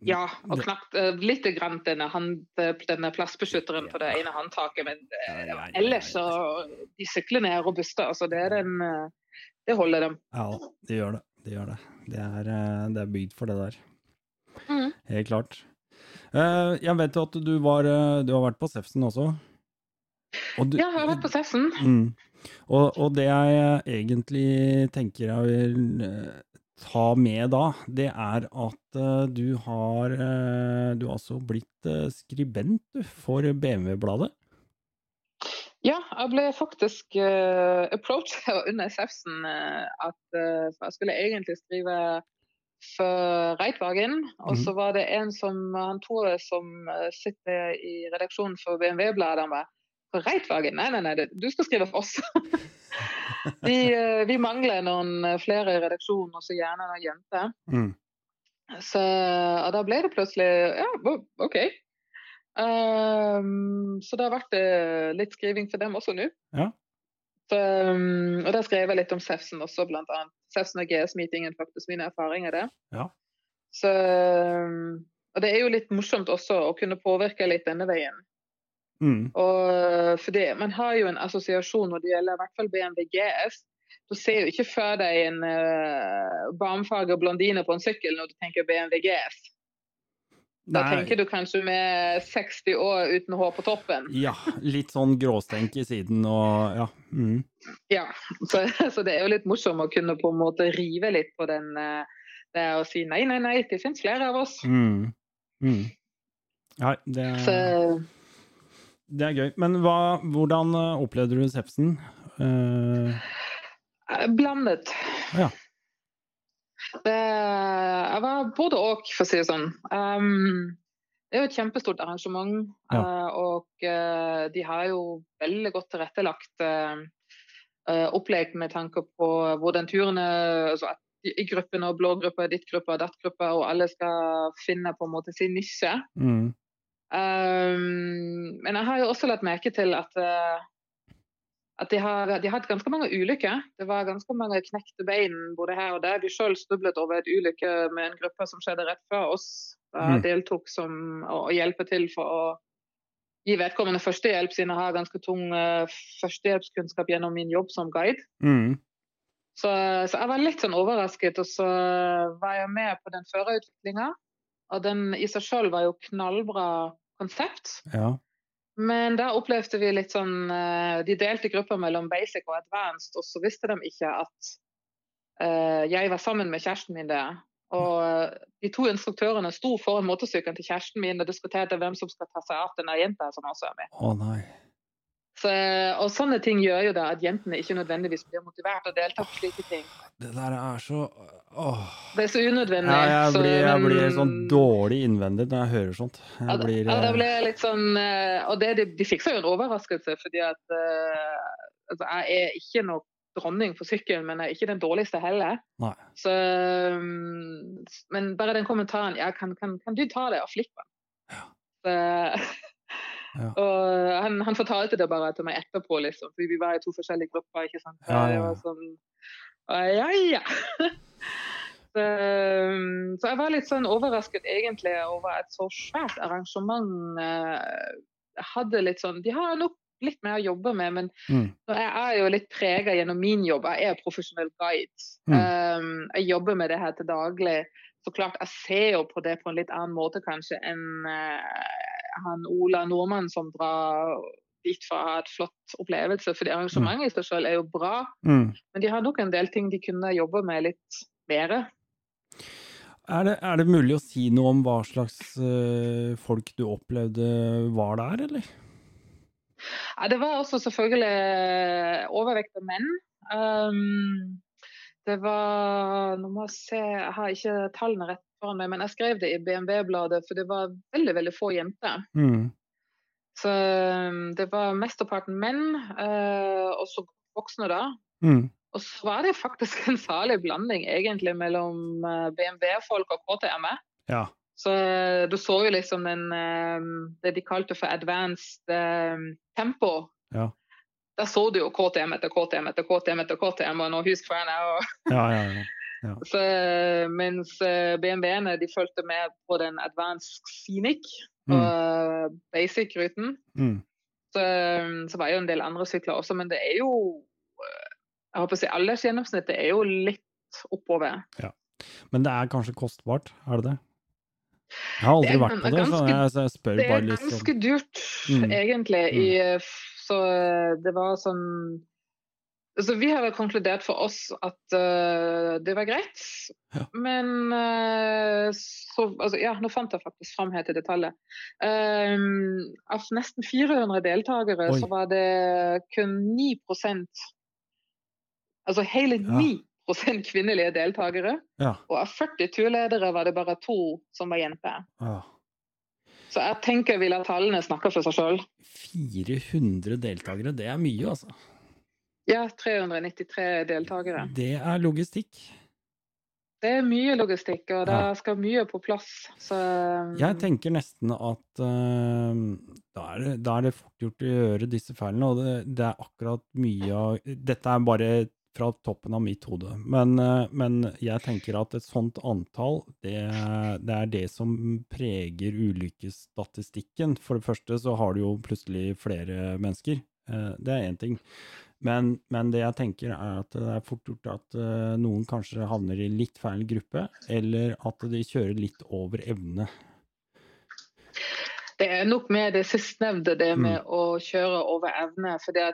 Ja, og knapt uh, litt grann denne, hand, denne plastbeskytteren på det ene håndtaket. Men eh, ja, ellers så De syklene er robuste. Altså, det, er den, uh, det holder dem. Ja, det gjør det. Det gjør det. Det er, eh, det er bygd for det der. Mm. Helt klart. Eh, Jeg vet jo at du, var, eh, du har vært på Sefsen også. Og du, Ja, jeg har vært på Sefsen. Mm. Og, og det jeg egentlig tenker jeg vil ta med da, det er at du har Du har altså blitt skribent for BMW-bladet. Ja, jeg ble faktisk uh, approachet under Sefsen uh, at uh, jeg skulle egentlig skrive for Reitwagen. Og så var det en som han Tore som sitter i redaksjonen for BMW-bladet. Han var for Reitwagen? Nei, nei, nei, du skal skrive for oss. vi, uh, vi mangler noen flere i redaksjonen, og så gjerne noen jenter. Mm. Så, og da ble det plutselig Ja, OK. Ehm, så det har vært uh, litt skriving for dem også nå. Ja. Så, um, og da skrev jeg litt om Sefsen også, blant annet. Sefsen og GS-meetingen, faktisk, mine erfaringer der. Ja. Så, um, og det er jo litt morsomt også å kunne påvirke litt denne veien. Mm. Og for det, Man har jo en assosiasjon når det gjelder i hvert fall BMW GS. Du ser jo ikke for deg en uh, barmfager blondine på en sykkel når du tenker BMW GS. Da Nei, tenker du kanskje med 60 år uten hår på toppen. Ja, litt sånn gråstenk i siden og ja. Mm. Ja, så, så det er jo litt morsomt å kunne på en måte rive litt på den eh, det å si nei, nei, nei, det finnes flere av oss. Mm. Mm. Ja, det, Så det er gøy. Men hva, hvordan eh, opplevde du sepsen? Eh, blandet. Ja. Det, jeg var både og, for å si det sånn. Um, det er jo et kjempestort arrangement, eh, og eh, de har jo veldig godt tilrettelagt eh, opplegg med tanke på hvordan turene altså at i gruppen, og blå grupper, ditt gruppe og datt gruppe, og alle skal finne på en måte sin nisje. mm. Um, men jeg har jo også lagt merke til at, eh, at de har, de har hatt ganske mange ulykker. Det var ganske mange knekte bein både her og der. De sjøl snublet over et ulykke med en gruppe som skjedde rett før oss. Da Mm. deltok som å, å hjelpe til for å gi vedkommende førstehjelp, siden jeg har ganske tung eh, førstehjelpskunnskap gjennom min jobb som guide. Mm. Så, så jeg var litt sånn overrasket, og så var jeg med på den førerutviklinga. Og den i seg sjøl var jo knallbra konsept. Ja. Men da opplevde vi litt sånn eh, De delte grupper mellom basic og advanced, og så visste de ikke at eh, jeg var sammen med kjæresten min der. Og eh, de to instruktørene sto foran motorsykkelen til kjæresten min og diskuterte hvem som skal ta seg av denne jenta som også er med. Å nei. Så, og sånne ting gjør jo da at jentene ikke nødvendigvis blir motivert og å delta på slike ting. Det der er så Åh. Det er så unødvendig. Ja, jeg så- blir, jeg blir sånn dårlig innvendig når jeg hører sånt. Jeg da- blir ja, det eh, ble litt sånn eh, Og det, de, de fikk seg jo en overraskelse, fordi at eh, altså, jeg er ikke noe dronning for sykkelen, men jeg er ikke den dårligste heller. Nei. Så, mm, men bare den kommentaren ja, kan, kan, kan du ta det og flippen? Ja. Så, Ja. Og han, han fortalte det bare til meg etterpå, liksom, For vi var i to forskjellige grupper. ikke sant? Ja, ja, sånn, ja, ja. Så, um, så jeg var litt sånn overrasket egentlig over et så svært arrangement Jeg hadde litt sånn De har nok litt mer å jobbe med, men Mm. jeg er jo litt prega gjennom min jobb. Jeg er profesjonell guide. Mm. Um, jeg jobber med det her til daglig. Så klart, jeg ser jo på det på en litt annen måte kanskje enn eh, han Ola Nordmann som drar dit for å ha et flott opplevelse. Fordi arrangementet i seg selv er jo bra, Mm. men de har nok en del ting de kunne jobbe med litt mer. Er, det, er det mulig å si noe om hva slags uh, folk du opplevde var der, eller? Ja, det var også selvfølgelig overvekt av menn. Um, det var Nå må jeg se, jeg har ikke tallene rett foran meg, men jeg skrev det i BMW-bladet, for det var veldig, veldig få jenter. Mm. Så um, det var mesteparten menn, uh, og så voksne, da. Mm. Og så var det faktisk en farlig blanding egentlig mellom uh, BMW-folk og KTM-er. Ja. Så uh, du så jo liksom den det de kalte for advanced um, tempo. Ja. Der så du jo KTM etter KTM etter KTM etter KTM og nå husk for en er Og Ja, ja, ja. Ja. så, mens uh, BMW-ene de fulgte med på den advanced scenic og uh, basic-ruten. Mm. Så, um, så var jo en del andre sykler også, men det er jo Jeg håper å si aldersgjennomsnittet er jo litt oppover. Men det er kanskje kostbart, er det det? Jeg har aldri vært på det, så ganske- jeg, så jeg spør Det bare er Det er ganske dyrt, Mm. egentlig. I, så uh, det var sånn Så vi har vel konkludert for oss at uh, det var greit. Ja. Men uh, så altså, Ja, nå fant jeg faktisk fram her til detaljet. Um, av nesten 400 deltakere Oi. så var det kun 9 Altså hele Ja. 9 kvinnelige deltakere. Ja. Og av 40 turledere var det bare to som var jenter. ja. Så jeg tenker vi lar tallene snakke for seg sjøl. 400 deltakere, det er mye, altså. Ja, 393 deltakere. Det er logistikk. Det er mye logistikk, og det Ja. skal mye på plass. Så Jeg tenker nesten at uh, da, er det, da er det fort gjort å gjøre disse feilene, og det, det er akkurat mye av Dette er bare fra toppen av mitt hode, men, uh, men jeg tenker at et sånt antall, det, det er det som preger ulykkesstatistikken. For det første så har du jo plutselig flere mennesker. Eh, Det er én ting. Men, men det jeg tenker er at det er fort gjort at uh, noen kanskje havner i litt feil gruppe, eller at de kjører litt over evne. det er nok med det sistnevnte, det Mm. med å kjøre over evne. For det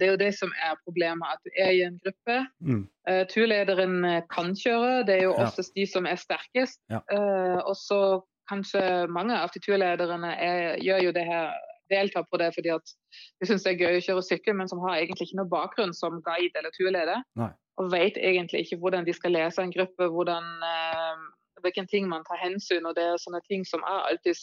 er jo det som er problemet, at du er i en gruppe. Mm. Uh, turlederen eh, kan kjøre, det er jo Ja. de som er sterkest. Ja. Eh, og så kanskje mange av de turlederne er, gjør jo det her deltar på det fordi at de syns det er gøy å kjøre sykkel, men som har egentlig ikke noe bakgrunn som guide eller turleder. Nei. Og vet egentlig ikke hvordan de skal lese en gruppe, hvordan, uh, hvilken ting man tar hensyn. Og det er sånne ting som jeg alltid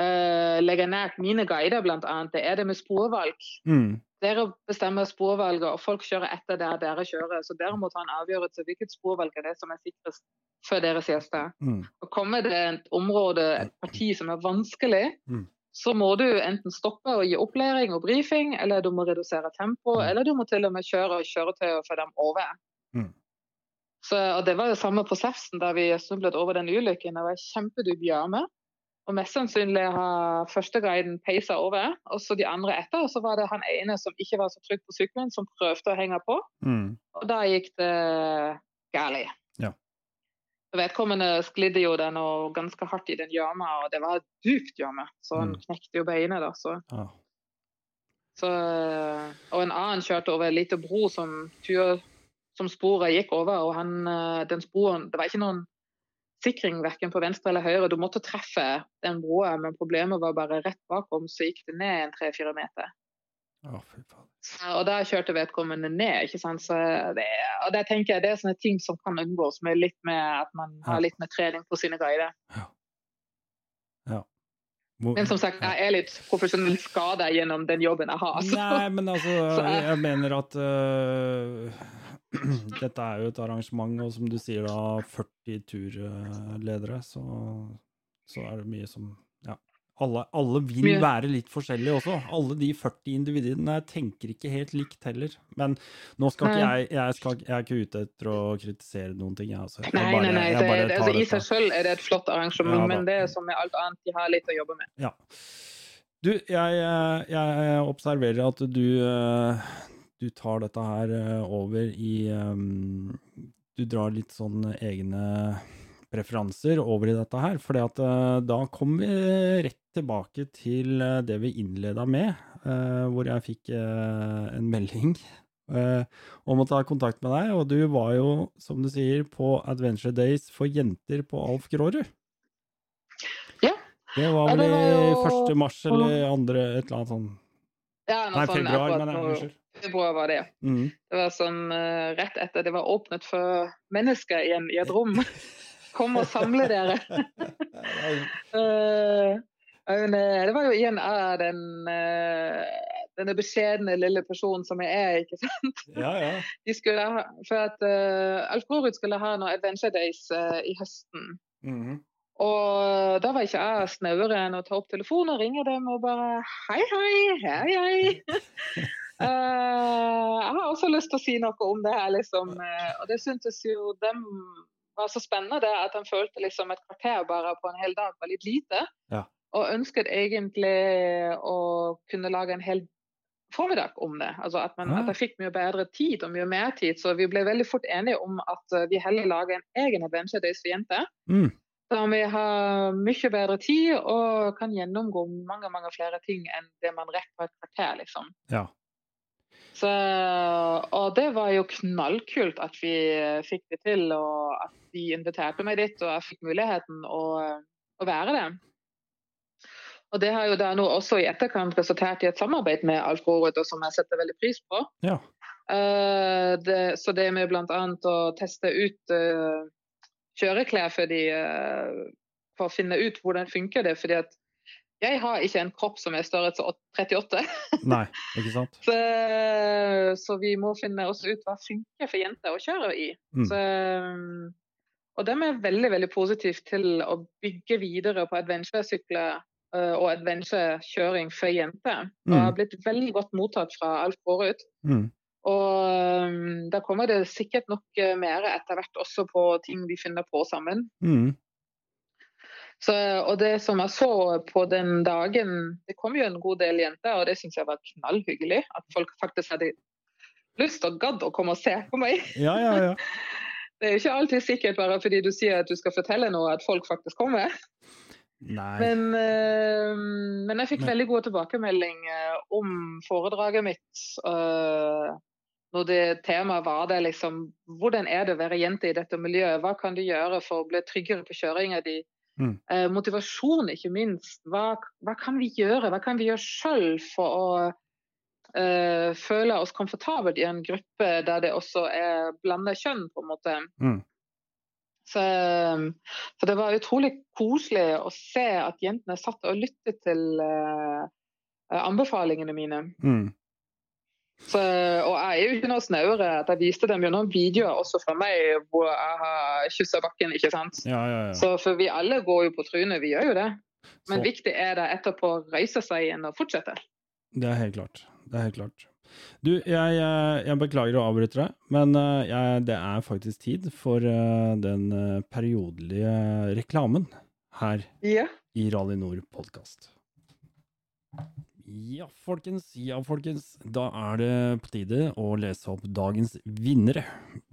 uh, legger nært mine guider, bl.a. Det er det med sporvalg. Mm. Dere bestemmer sporvalget, og folk kjører etter der dere kjører. Så dere må ta en avgjørelse hvilket sporvalg er det som er sikrest for deres gjester. Mm. Og kommer det et område, et parti som er vanskelig, Mm. Så må du enten stoppe og gi opplæring og brifing, eller du må redusere tempo, Mm. eller du må til og med kjøre kjøretøy og få dem over. Mm. Så, og Det var jo samme prosessen da vi snublet over den ulykken. Det var kjempedyp gjørme. Og mest sannsynlig har førsteguiden peisa over, og så de andre etter. Og så var det han ene som ikke var så trygg på sykkelen, som prøvde å henge på. Mm. Og da gikk det galt. Vedkommende sklidde jo den og ganske hardt i den gjørma, og det var dypt gjørme. Så han Mm. knekte jo beinet. da. Så, Ja. så, og en annen kjørte over en liten bro som, som sporet gikk over. og han, eh, den sporen, Det var ikke noen sikring verken på venstre eller høyre. Du måtte treffe den broa, men problemet var bare rett bakom, så gikk det ned en tre-fire meter. Så- Og da kjørte vedkommende ned. ikke sant? Så det, og der tenker jeg Det er sånne ting som kan unngås med litt med at man Ja. har litt med trening på sine guider. Hvor- Men som sagt, jeg er litt profesjonell skada gjennom den jobben jeg har. Så. Nei, men altså, jeg- mener at uh, dette er jo et arrangement, og som du sier da, 40 turledere, så, så er det mye som Ja. Alle, alle vil være litt forskjellige også. Alle de 40 individene tenker ikke helt likt heller. Men nå skal ikke jeg jeg, skal, jeg er ikke ute etter å kritisere noen ting, jeg. Altså. Jeg Nei, bare- nei, nei. jeg Det, det, altså, I seg selv er det et flott arrangement, Ja, men det er som med alt annet, de har litt å jobbe med. Ja. Du, jeg, eh, jeg observerer at du, eh, du tar dette her eh, over i um, Du drar litt sånn egne preferanser over i dette her, eh, da kommer vi rett tilbake til eh, det vi innleda med, eh, hvor jeg fikk eh, en melding om å ta kontakt med deg, og du var jo, som du sier, på Adventure Days for jenter på Alf Grårud. Ja. Det var vel i jo- 1. mars eller andre, et eller annet sånt. Ja, Nei, sånn februar, men unnskyld. februar var det. Mm. Det var sånn rett etter det var åpnet for mennesker igjen i et rom. Kom og samle dere. Eh, det var jo igjen av den eh, denne beskjedne lille personen som jeg er, ikke sant. ja, ja. De skulle for at uh, Alf Grorud skulle ha noen Adventure Days uh, i høsten. Mhm. Og da var ikke jeg snauere enn å ta opp telefonen og ringe dem og bare Hei, hei, hei, hei. uh, jeg har også lyst til å si noe om det her, liksom. eh, og det syntes jo dem var så spennende at de følte liksom et kvarter bare på en hel dag var litt lite. Ja. Og ønsket egentlig å kunne lage en hel formiddag om det. Altså at, man, Ah. at jeg fikk mye bedre tid og mye mer tid. Så vi ble veldig fort enige om at eh, vi heller lager en egen Adventure Days for jenter. Mm. Da vi har mye bedre tid og kan gjennomgå mange mange flere ting enn det man rekker på et kvarter. liksom. Ja. Så, og det var jo knallkult at vi fikk det til, og at de inviterte meg dit, og jeg fikk muligheten å, å være det. Og det har jo da nå også i etterkant resultert i et samarbeid med Alf Roret, som jeg setter veldig pris på. Ja. Uh, det, så det med bl.a. å teste ut uh, kjøreklær for de, uh, for å finne ut hvordan funker det, fordi at jeg har ikke en kropp som er størrelse 38. Nei, ikke sant? Så, så vi må finne også ut hva funker for jenter å kjøre i. Mm. Så, og dem er veldig veldig positive til å bygge videre på adventure-sykler og adventure-kjøring for jenter. Og Det har blitt veldig godt mottatt fra alt forut. Mm. Og um, da kommer det sikkert nok eh, mer etter hvert også på ting vi finner på sammen. Mm. Så, og det som jeg så på den dagen, det kom jo en god del jenter, og det syns jeg var knallhyggelig. At folk faktisk hadde lyst og gadd å komme og se på meg. Ja, ja, ja. Det er jo ikke alltid sikkert bare fordi du sier at du skal fortelle noe, at folk faktisk kommer. Men, eh, men jeg fikk Men- veldig god tilbakemelding eh, om foredraget mitt. eh, når det temaet var det liksom Hvordan er det å være jente i dette miljøet? Hva kan du gjøre for å bli tryggere på kjøringa di? Mm. Motivasjon, ikke minst. Hva, hva kan vi gjøre? Hva kan vi gjøre sjøl for å uh, føle oss komfortabelt i en gruppe der det også er blanda kjønn, på en måte? Mm. Så, så det var utrolig koselig å se at jentene satt og lyttet til eh, anbefalingene mine. Mm. Så, og jeg er jo ikke noe snauere at jeg viste dem jo noen videoer også fra meg hvor jeg har kyssa bakken, ikke sant. Ja, ja, ja. Så for vi alle går jo på trynet, vi gjør jo det. Men Så- viktig er det etterpå å reise seg igjen og fortsette. Det er helt klart. Det er helt klart. Du, jeg, jeg, jeg beklager å avbryte deg, men eh, jeg, det er faktisk tid for eh, den eh, periodelige reklamen her Ja. i Rally Nord podkast. Ja, folkens. Ja, folkens. Da er det på tide å lese opp dagens vinnere.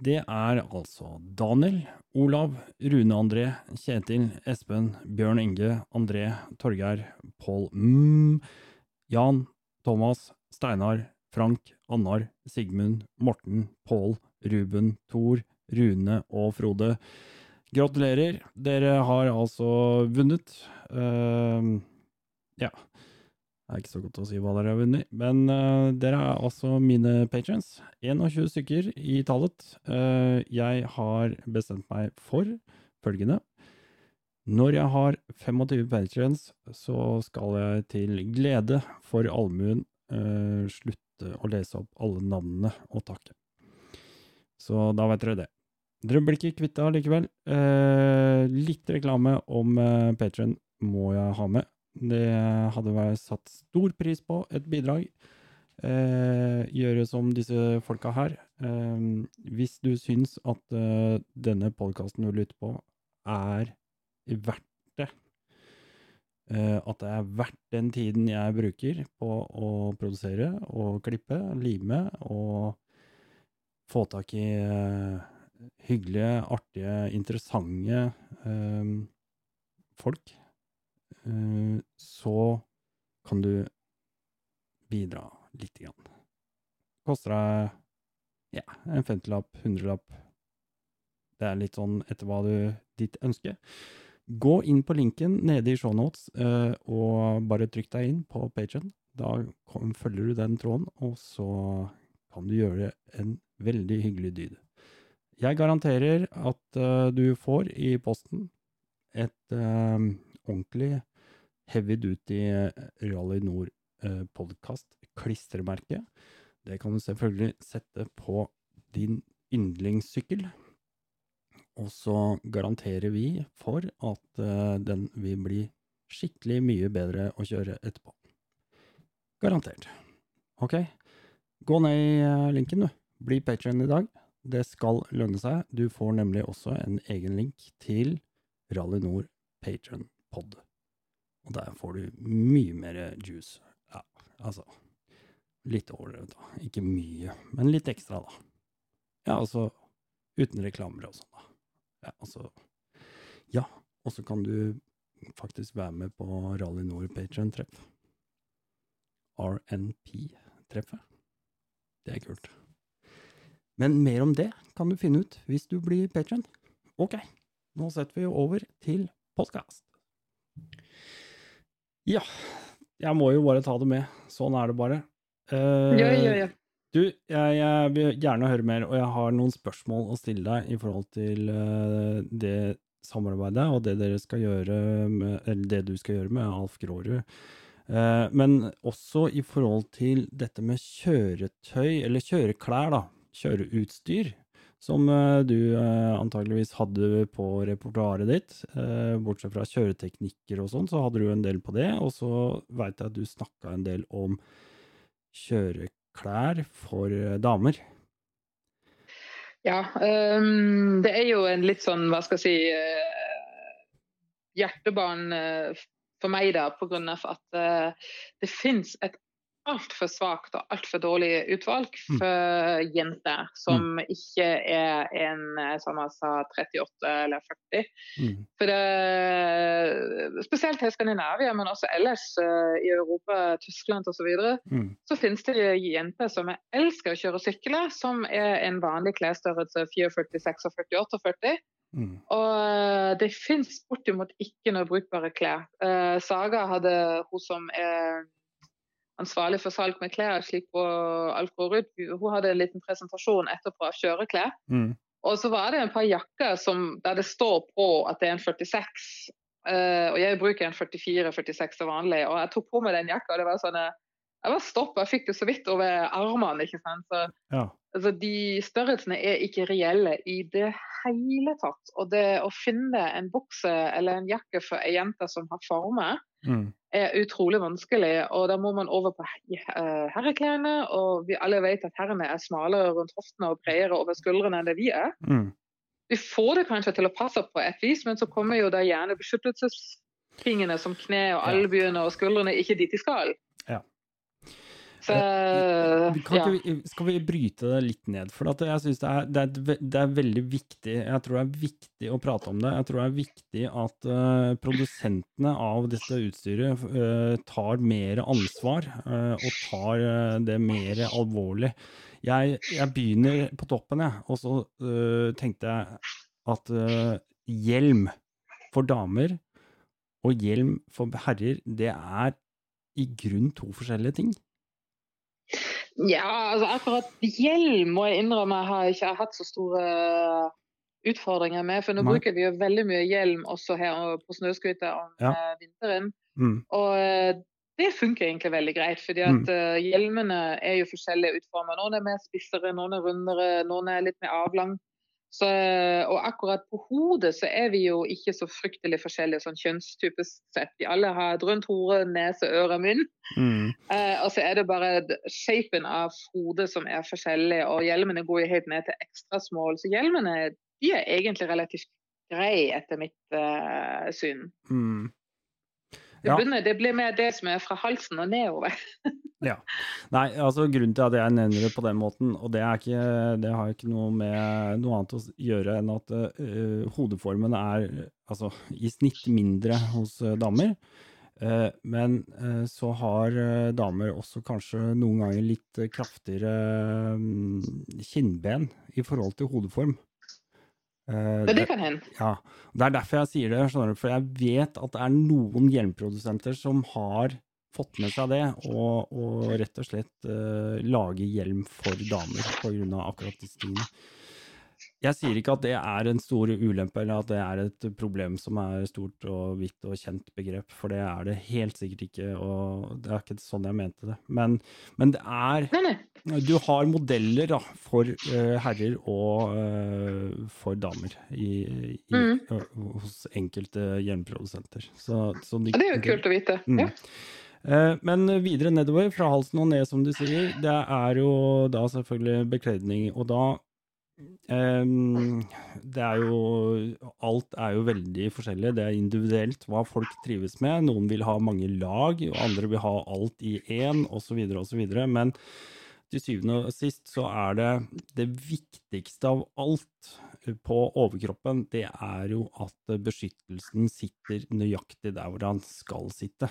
Det er altså Daniel, Olav, Rune André, Kjetil, Espen, Bjørn Inge, André, Torgeir, Pål mm, Jan, Thomas, Steinar, Frank, Annar, Sigmund, Morten, Pål, Ruben, Thor, Rune og Frode. Gratulerer. Dere har altså vunnet. Uh, ja. Det er ikke så godt å si hva dere har vunnet, men uh, dere er altså mine patrons. 21 stykker i tallet. Uh, jeg har bestemt meg for følgende. Når jeg har 25 patrons, så skal jeg til glede for allmuen eh, slutte å lese opp alle navnene og takke. Så da vet dere det. Dere blir ikke kvitt det allikevel. Eh, litt reklame om eh, Patrion må jeg ha med. Det hadde vært satt stor pris på et bidrag. Eh, gjøre som disse folka her. Eh, hvis du syns at eh, denne podkasten du lytter på, er verdt det, eh, at det er verdt den tiden jeg bruker på å produsere og klippe, lime og få tak i eh, hyggelige, artige, interessante eh, folk, eh, så kan du bidra lite grann. Koster deg ja, en femtilapp, hundrelapp. Det er litt sånn etter hva du ditt ønske. Gå inn på linken nede i shownotes uh, og bare trykk deg inn på Patreon. Da kom, følger du den tråden, og så kan du gjøre en veldig hyggelig dyd. Jeg garanterer at uh, du får i posten et uh, ordentlig heavy duty Rally Nord eh, podkast klistremerke. Det kan du selvfølgelig sette på din yndlingssykkel. Og så garanterer vi for at eh, den vil bli skikkelig mye bedre å kjøre etterpå. Garantert. Ok, gå ned i eh, linken, du. Bli patrion i dag. Det skal lønne seg. Du får nemlig også en egen link til Rally Nord Patron Pod. Og der får du mye mer juice. Ja, altså Litt overdrevet, da. Ikke mye, men litt ekstra, da. Ja, altså uten reklamer og sånn, da. Ja, altså Ja, og så kan du faktisk være med på Rally Nord Patrion-treff. RNP-treffet. Det er kult. Men mer om det kan du finne ut hvis du blir patrion. Ok, nå setter vi over til podkast. Ja, jeg må jo bare ta det med. Sånn er det bare. Uh, Ja, ja, ja. Du, jeg, jeg vil gjerne høre mer, og jeg har noen spørsmål å stille deg i forhold til uh, det samarbeidet og det dere skal gjøre med, eller det du skal gjøre med Alf Grårud. Uh, men også i forhold til dette med kjøretøy, eller kjøreklær, da. Kjøreutstyr. Som uh, du eh, antageligvis hadde på repertoaret ditt. Eh, bortsett fra kjøreteknikker og sånn, så hadde du en del på det. Og så veit jeg at du snakka en del om kjøreklær for eh, damer. Ja, um, det er jo en litt sånn, hva skal jeg si, øh, hjertebarn øh, for meg da, av at uh, det finnes et altfor svakt og altfor dårlig utvalg Mm. for jenter som ikke er en, som jeg sa, 38 eller 40. Mm. For det, spesielt i Skandinavia, men også ellers øh, i Europa, Tyskland osv Mm. så finnes det jenter som elsker å kjøre sykkel, som er en vanlig klesstørrelse 44, 46, 48. Mm. Og eh, det finnes bortimot ikke noe brukbare klær. Eh, Saga hadde hun som er ansvarlig for salg med klær, slik på Alcorud, hun hadde en liten presentasjon etterpå av kjøreklær. Mm. Og så var det en par jakker som, der det står på at det er en 46. Uh, og jeg bruker en 44-46 til vanlig. Og jeg tok på meg den jakka, og det var sånn eh, Jeg var stoppa, jeg fikk det så vidt over armene. ikke sant? Så, Ja. altså, de størrelsene er ikke reelle i det hele tatt. Og det å finne en bukse eller en jakke for ei jente som har former, Mm. Er utrolig vanskelig. Og da må man over på eh, herreklærne, og vi alle vet at herrene er smalere rundt hoftene og bredere over skuldrene enn det vi er. Mm. Vi får det kanskje til å passe på et vis, men så kommer jo da gjerne beskyttelsestingene som kne og albuene og skuldrene ikke dit de skal. Kan ja. ikke, skal vi bryte det litt ned? For jeg synes det det, det er veldig viktig Jeg tror det er viktig å prate om det. Jeg tror det er viktig at uh, produsentene av dette utstyret uh, tar mer ansvar og tar det mer alvorlig. Jeg, jeg begynner på toppen, jeg. Og så tenkte jeg at hjelm for damer og hjelm for herrer, det er i grunn to forskjellige ting. Ja, altså akkurat hjelm må jeg innrømme jeg har ikke hatt så store utfordringer med. For nå Nei. bruker vi jo veldig mye hjelm også her på snøscooter om Ja. eh, vinteren. Mm. Og eh, det funker egentlig veldig greit, fordi at mm. hjelmene er jo forskjellige utformer. Noen er mer spissere, noen er rundere, noen er litt mer avlang. Så, og akkurat på hodet så er vi jo ikke så fryktelig forskjellige sånn kjønnstypisk sett. Vi alle har et rundt hode, nese, øre, munn. Mm. Eh, og så er det bare shapen av hodet som er forskjellig, og hjelmene går jo helt ned til ekstra small. Så hjelmene de er egentlig relativt greie etter mitt eh, syn. Mm. Det, Ja. det blir mer det som er fra halsen og nedover. Nei, altså grunnen til at jeg nevner det på den måten, og det, er ikke, det har ikke noe med noe annet å gjøre enn at uh, hodeformen er altså, i snitt mindre hos uh, damer. Eh, men så har damer også kanskje noen ganger litt kraftigere mm, kinnben i forhold til hodeform. Eh, det, det kan hende. Ja, Det er derfor jeg sier det, for jeg vet at det er noen hjelmprodusenter som har fått med seg det, og, og rett og slett uh, lager hjelm for damer pga. akkurat disse tingene. Jeg sier ikke at det er en stor ulempe, eller at det er et problem som er stort og vidt og kjent begrep, for det er det helt sikkert ikke, og det er ikke sånn jeg mente det. Men, men det er Nei, nei. Du har modeller da, for uh, herrer og uh, for damer i, i, Mm. uh, hos enkelte hjelmprodusenter. Så, så de, det er jo kult å vite. Mm. Ja. Eh, Men videre nedover, fra halsen og ned, som du sier, det er jo da selvfølgelig bekledning. Og da Um, Det er jo Alt er jo veldig forskjellig. Det er individuelt hva folk trives med. Noen vil ha mange lag, og andre vil ha alt i én, osv., osv. Men til syvende og sist så er det det viktigste av alt på overkroppen, det er jo at beskyttelsen sitter nøyaktig der hvor den skal sitte.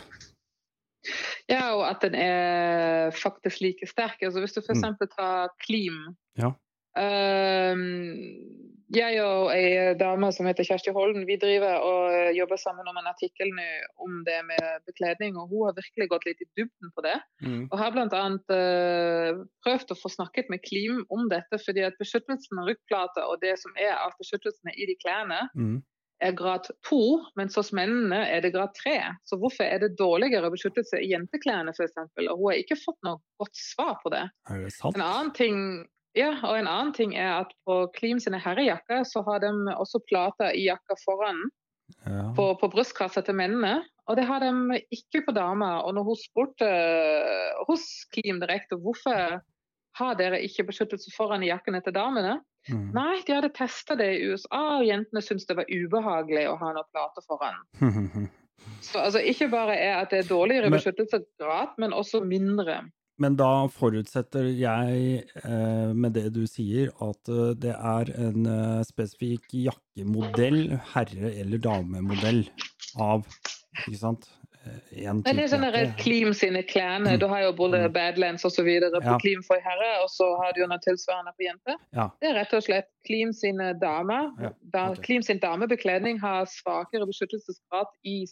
Ja, og at den er faktisk like sterk. Altså hvis du f.eks. tar Klim. Mm. Ja. Ehm, jeg og ei dame som heter Kjersti Holden, vi driver og jobber sammen om en artikkel nå om det med bekledning. og Hun har virkelig gått litt i dybden på det. Mm. Og har bl.a. Uh, prøvd å få snakket med Klim om dette, fordi at beskyttelsen av ryggplata og det som er av beskyttelsene i de klærne, Mm. er grad to, mens hos mennene er det grad tre. Så hvorfor er det dårligere beskyttelse i jenteklærne f.eks.? Og hun har ikke fått noe godt svar på det. Er det sant? En annen ting, ja, og en annen ting er at på Klim sine herrejakker så har de også plater i jakka foran Ja. på, på brystkassa til mennene. Og det har de ikke på damer. Og når hun spurte hos Klim direkte hvorfor har dere ikke beskyttelse foran i jakkene til damene, Mm. Nei, de hadde testa det i USA, og jentene syntes det var ubehagelig å ha noe plater foran. Så altså, ikke bare er at det er dårligere beskyttelsesgrad, men også mindre. Men da forutsetter jeg, eh, med det du sier, at eh, det er en eh, spesifikk jakkemodell, herre- eller damemodell, av Ikke sant? En type. det er sånn Klim sine klærne. Du har jo både Mm. Badlands osv. på Ja. Klim for herre, og så har du jo noe tilsvarende på jente. Ja. Det er rett og slett Klim sine damer. Ja, Okay. Klim sin damebekledning har svakere beskyttelsesgrad i,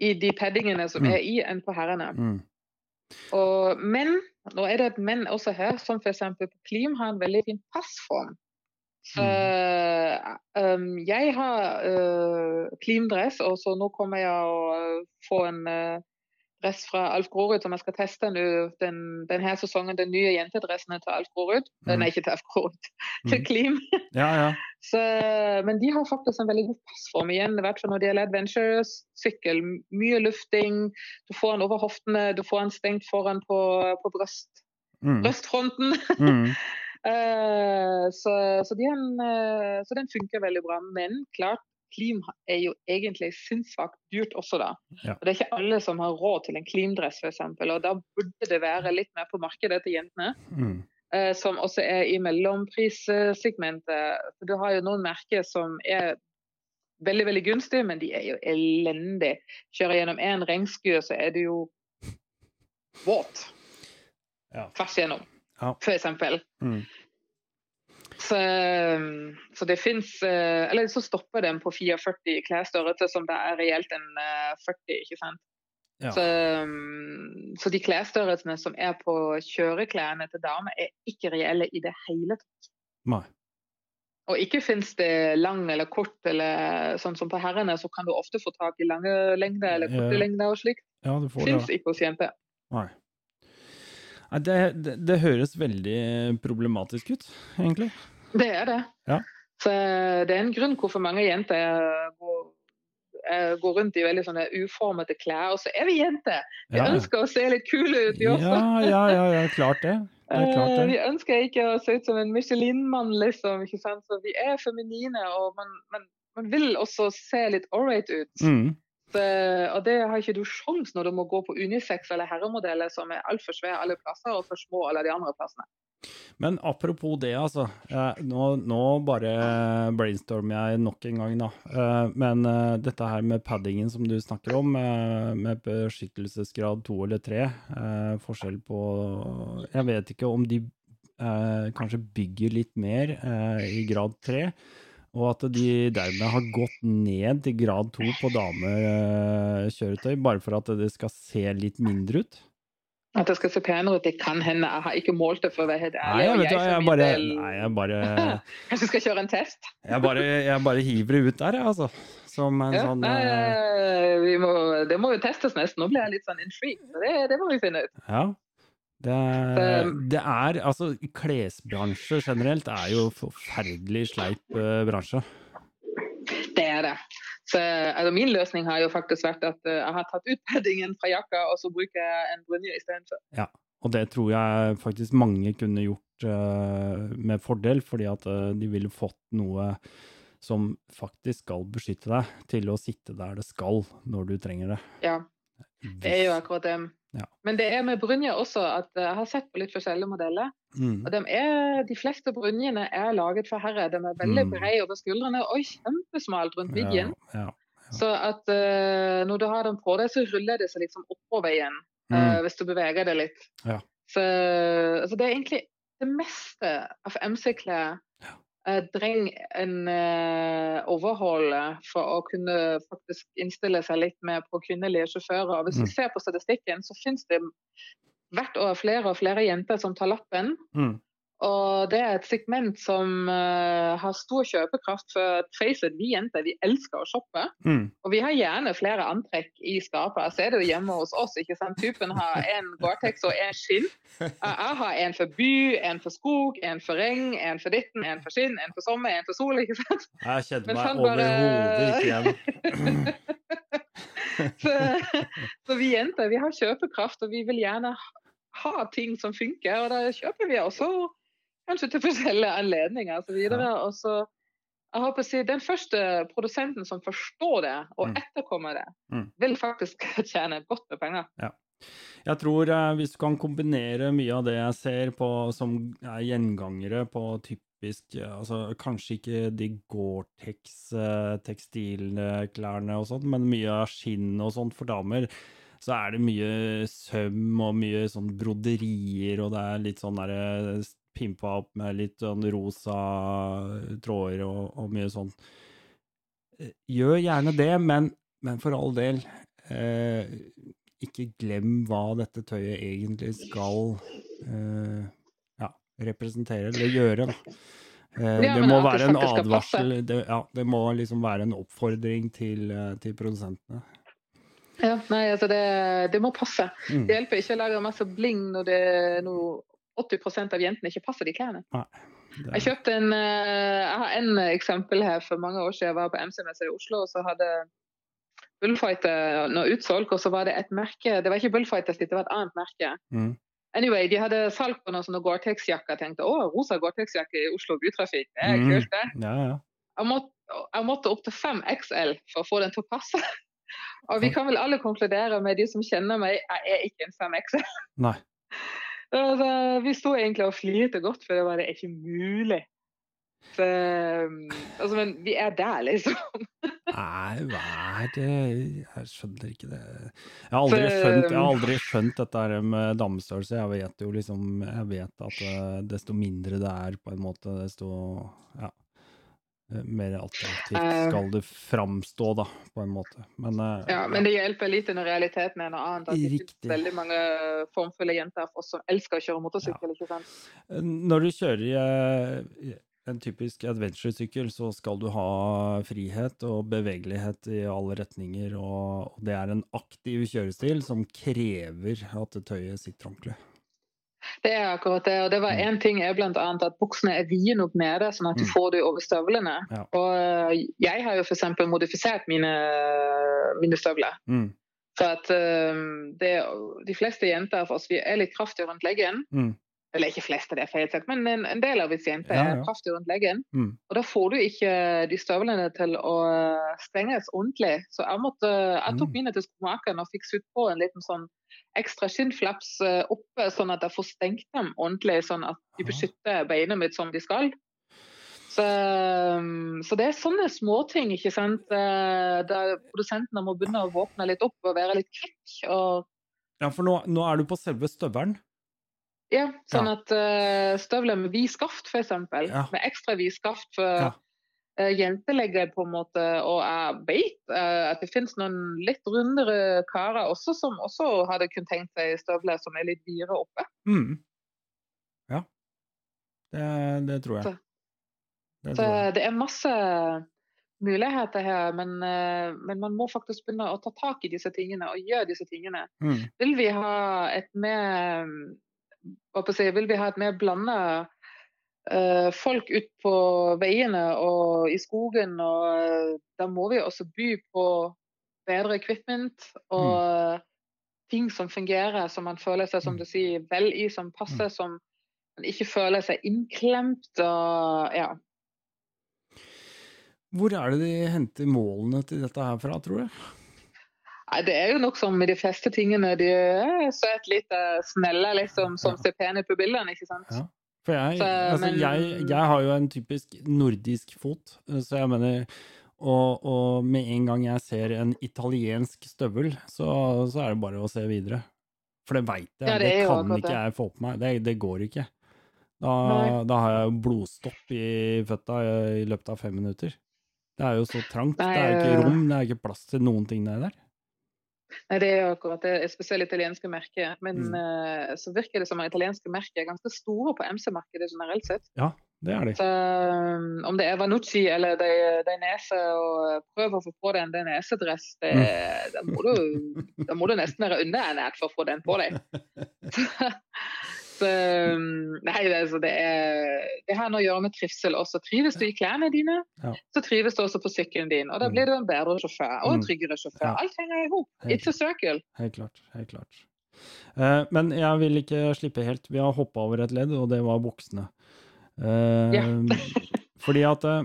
i de paddingene som Mm. er i, enn på herrene. Mm. Og menn, nå er det et men også her, som f.eks. på Klim har en veldig fin passform. Så um, jeg har uh, Klim-dress, og så nå kommer jeg å uh, få en uh, dress fra Alf Grorud som jeg skal teste nå den, denne sesongen. Den nye jentedressen til Alf Grorud. Mm. Nei, ikke til Alf Grorud, til Mm. Klim. Ja, ja. Så, men de har faktisk en veldig god passform igjen, i hvert fall når det gjelder adventures, sykkel. Mye lufting, du får den over hoftene, du får den stengt foran på, på brøst, Mm. brøstfronten. Mm. Eh, så, så, de eh, så den funker veldig bra. Men klart, Klim er jo egentlig sinnssvakt dyrt også, da. Ja. Og det er ikke alle som har råd til en Klim-dress, f.eks. Og da burde det være litt mer på markedet til jentene. Mm. eh, som også er i mellomprissegmentet. Du har jo noen merker som er veldig veldig gunstige, men de er jo elendige. Kjører gjennom én regnskue, så er det jo våt Ja. tvers igjennom, Ja. Mm. Så, så det fins Eller så stopper den på 44 i klesstørrelse, som det er reelt en eh, 40, ikke sant. Ja. Så, så de klesstørrelsene som er på kjøreklærne til damer, er ikke reelle i det hele tatt. Nei. Og ikke finnes det lang eller kort, eller sånn som på herrene, så kan du ofte få tak i lange lengder eller korte Ja. lengder og slikt. Ja, du får det. Fins ikke hos jenter. Nei. Det, det, det høres veldig problematisk ut, egentlig. Det er det. Ja. Så det er en grunn hvorfor mange jenter går, eh, går rundt i veldig sånne uformete klær. Og så er vi jenter! Vi Ja, ønsker å se litt kule ut, vi også. ja, ja, ja, klart det. Det klart Eh, det. Vi ønsker ikke å se ut som en Michelin-mann, liksom. ikke sant? Så vi er feminine, og man, man, man vil også se litt ålreit ut. Mm. Så, og det har ikke du sjans når du må gå på unisex eller herremodeller som er altfor svære alle plasser, og for små alle de andre plassene. Men apropos det, altså. Eh, nå, nå bare brainstormer jeg nok en gang, da. Eh, men eh, dette her med paddingen som du snakker om, eh, med beskyttelsesgrad to eller tre, eh, forskjell på Jeg vet ikke om de eh, kanskje bygger litt mer eh, i grad tre. Og at de dermed har gått ned til grad to på damekjøretøy, bare for at det skal se litt mindre ut. At det skal se penere ut, det kan hende. Jeg har ikke målt det, for å være helt Nei, ærlig. jeg vet hva, jeg bare, del- nei, jeg bare, Kanskje du skal kjøre en test? jeg bare, jeg bare hiver det ut der, jeg, altså. Som en Ja, sånn nei, eh, vi må, det må jo testes nesten. Nå blir jeg litt sånn intrigued. Det, det må vi finne ut. Ja. Det, det er Altså, klesbransje generelt er jo forferdelig sleip eh, bransje. Det er det. Så, altså, min løsning har jo faktisk vært at eh, jeg har tatt ut paddingen fra jakka, og så bruker jeg en brynje istedenfor. Og det tror jeg faktisk mange kunne gjort uh, med fordel, fordi at uh, de ville fått noe som faktisk skal beskytte deg til å sitte der det skal når du trenger det. Ja, det er jo akkurat det. Ja. Men det er med brynje også at eh, jeg har sett på litt forskjellige modeller. Mm. og de, er, de fleste brynjene er laget for herre. De er veldig Mm. brede over skuldrene og kjempesmalt rundt midjen. Ja, ja. Så at uh, når du har dem på deg, så ruller det seg liksom oppover igjen. Mm. Uh, hvis du beveger det litt. Ja. Så altså det er egentlig det meste av MC-klær eh, trenger en uh, overhold for å kunne faktisk innstille seg litt mer på kvinnelige sjåfører. Og Hvis Mm. vi ser på statistikken, så finnes det hvert år flere og flere jenter som tar lappen. Mm. Og det er et segment som uh, har stor kjøpekraft. For face it, vi jenter vi elsker å shoppe. Mm. Og vi har gjerne flere antrekk i skapet. Jeg ser det jo hjemme hos oss. ikke sant? Typen har en Gore-Tex og en skinn. Jeg har en for by, en for skog, en for regn, en for ditten, en for skinn, en for sommer, en for sol. ikke sant? Jeg kjente meg sånn bare- overhodet ikke igjen. Så, så vi jenter vi har kjøpekraft, og vi vil gjerne ha ting som funker. Og da kjøper vi også kanskje til forskjellige anledninger osv. Og så jeg håper å si, Den første produsenten som forstår det og Mm. etterkommer det, Mm. vil faktisk tjene godt med penger. Jeg tror eh, hvis du kan kombinere mye av det jeg ser på som er gjengangere på typisk eh, altså Kanskje ikke de Gore-Tex eh, og sånt, men mye av skinn og sånt for damer. Så er det mye søm og mye sånn broderier, og det er litt sånn derre pimpa opp med litt sånn rosa tråder og, og mye sånn. Eh, Gjør gjerne det, men, men for all del eh, ikke glem hva dette tøyet egentlig skal eh, ja, representere, eller gjøre, da. Eh, Ja, det må være en advarsel, det, ja, det må liksom være en oppfordring til, eh, til produsentene. Ja, nei, altså det, det må passe. Mm. Det hjelper ikke å lage masse bling når det når 80% av jentene ikke passer de klærne. Det- Jeg kjøpte en eh, Jeg har en eksempel her for mange år siden. Jeg var på MC-messa i Oslo, og så hadde Bullfighter noe utsolg, og så var det et merke Det var ikke Bullfighter sitt, det var et annet merke. Mm. Anyway, De hadde salg på noen sånne Gore-Tex-jakker. Tenkte å, rosa Gore-Tex-jakke i Oslo bytrafikk, det er Mm. kult, det. Ja, ja. Jeg måtte, jeg måtte opp til 5 XL for å få den til å passe. Og vi kan vel alle konkludere med de som kjenner meg, jeg er ikke en 5 XL. Nei. Altså, vi sto egentlig og flirte godt, for det bare er ikke mulig. Så, um, altså, men vi er der, liksom. Nei, hva er det Jeg skjønner ikke det. Jeg har aldri For- skjønt, jeg har aldri skjønt dette med damestørrelse. Jeg vet jo liksom Jeg vet at eh, desto mindre det er, på en måte, desto ja, mer attraktivt Eh. skal det framstå, da, på en måte. Men, eh, Ja, men det hjelper litt når realiteten er noe annet. At det Riktig. finnes veldig mange formfulle jenter for oss som elsker å kjøre motorsykkel. ikke sant? Når du kjører i en typisk adventure-sykkel, så skal du ha frihet og bevegelighet i alle retninger, og det er en aktiv kjørestil som krever at tøyet sitter ordentlig. Det er akkurat det. Og det var én ting er blant annet at buksene er vide nok nede, sånn at du Mm. får det over støvlene. Ja. Og øh, jeg har jo f.eks. modifisert mine, mine støvler. Mm, Så at um, det, de fleste jenter av oss vi er litt kraftige rundt leggen. mm, Eller ikke fleste, det er feil sagt, men en, en del av hvis jenter Ja, ja. kraftige rundt leggen. mm. Og da får du ikke de støvlene til å stenges ordentlig. Så jeg, måtte, jeg tok Mm. mine til skomakeren og fikk sydd på en liten sånn ekstra skinnflaps eh, oppe, sånn at jeg får stengt dem ordentlig, sånn at de beskytter beinet mitt som de skal. Så, um, så det er sånne småting, ikke sant. eh, Der produsentene må begynne å våkne litt opp og være litt kvikk. Og Ja, for nå, nå er du på selve støvelen. Ja, sånn at uh, støvler med vid skaft, f.eks. Ja. Med ekstra vid skaft. For Ja. eh, jentelegger, på en måte. Og jeg vet uh, at det finnes noen litt rundere karer også som også hadde kunnet tenkt seg støvler som er litt dyre oppe. Mm. Ja. Det, det tror jeg. Så- Det tror jeg. det er masse muligheter her, men, men man må faktisk begynne å ta tak i disse tingene og gjøre disse tingene. Mm. Vil vi ha et mer si, Vil vi ha et mer blanda uh, folk ut på veiene og i skogen, og eh, da må vi også by på bedre equipment og ting som fungerer, som man føler seg, som du sier, vel i, som passer, som man ikke føler seg innklemt. og ja. Hvor er det de henter målene til dette her fra, tror du? Nei, Det er jo nok som med de fleste tingene. De er søt, lite snelle, liksom, som Ja. ser pene ut på bildene, ikke sant. Ja. For jeg, Så, altså, men- jeg, jeg har jo en typisk nordisk fot, så jeg mener og, og med en gang jeg ser en italiensk støvel, så, så er det bare å se videre. For det veit jeg, Ja, det det, jo kan ikke jeg få på meg. Det, det går ikke. Da, da har jeg jo blodstopp i føtta i løpet av fem minutter. Det er jo så trangt. Nei, det er ikke øh. rom, det er ikke plass til noen ting der. Nei, Det er jo akkurat det spesielt italienske merker. Men Mm. uh, så virker det som at italienske merker er ganske store på MC-markedet generelt sett. Ja, det er de. Så um, om det er Vanucci eller Dainese, og prøv å få på deg en Dainese-dress, Mm. da, da må du nesten være underernært for å få den på deg. Um, nei, det, altså, det, er, det har noe å gjøre med trivsel også. Trives du i klærne dine, Ja. så trives du også på sykkelen din. Og da Mm. blir du en bedre sjåfør og en Mm. tryggere sjåfør. Ja. Alt henger i hop. It's a circle. Helt klart. Helt klart. Uh, men jeg vil ikke slippe helt. Vi har hoppa over et ledd, og det var buksene. Uh, Ja. fordi at uh,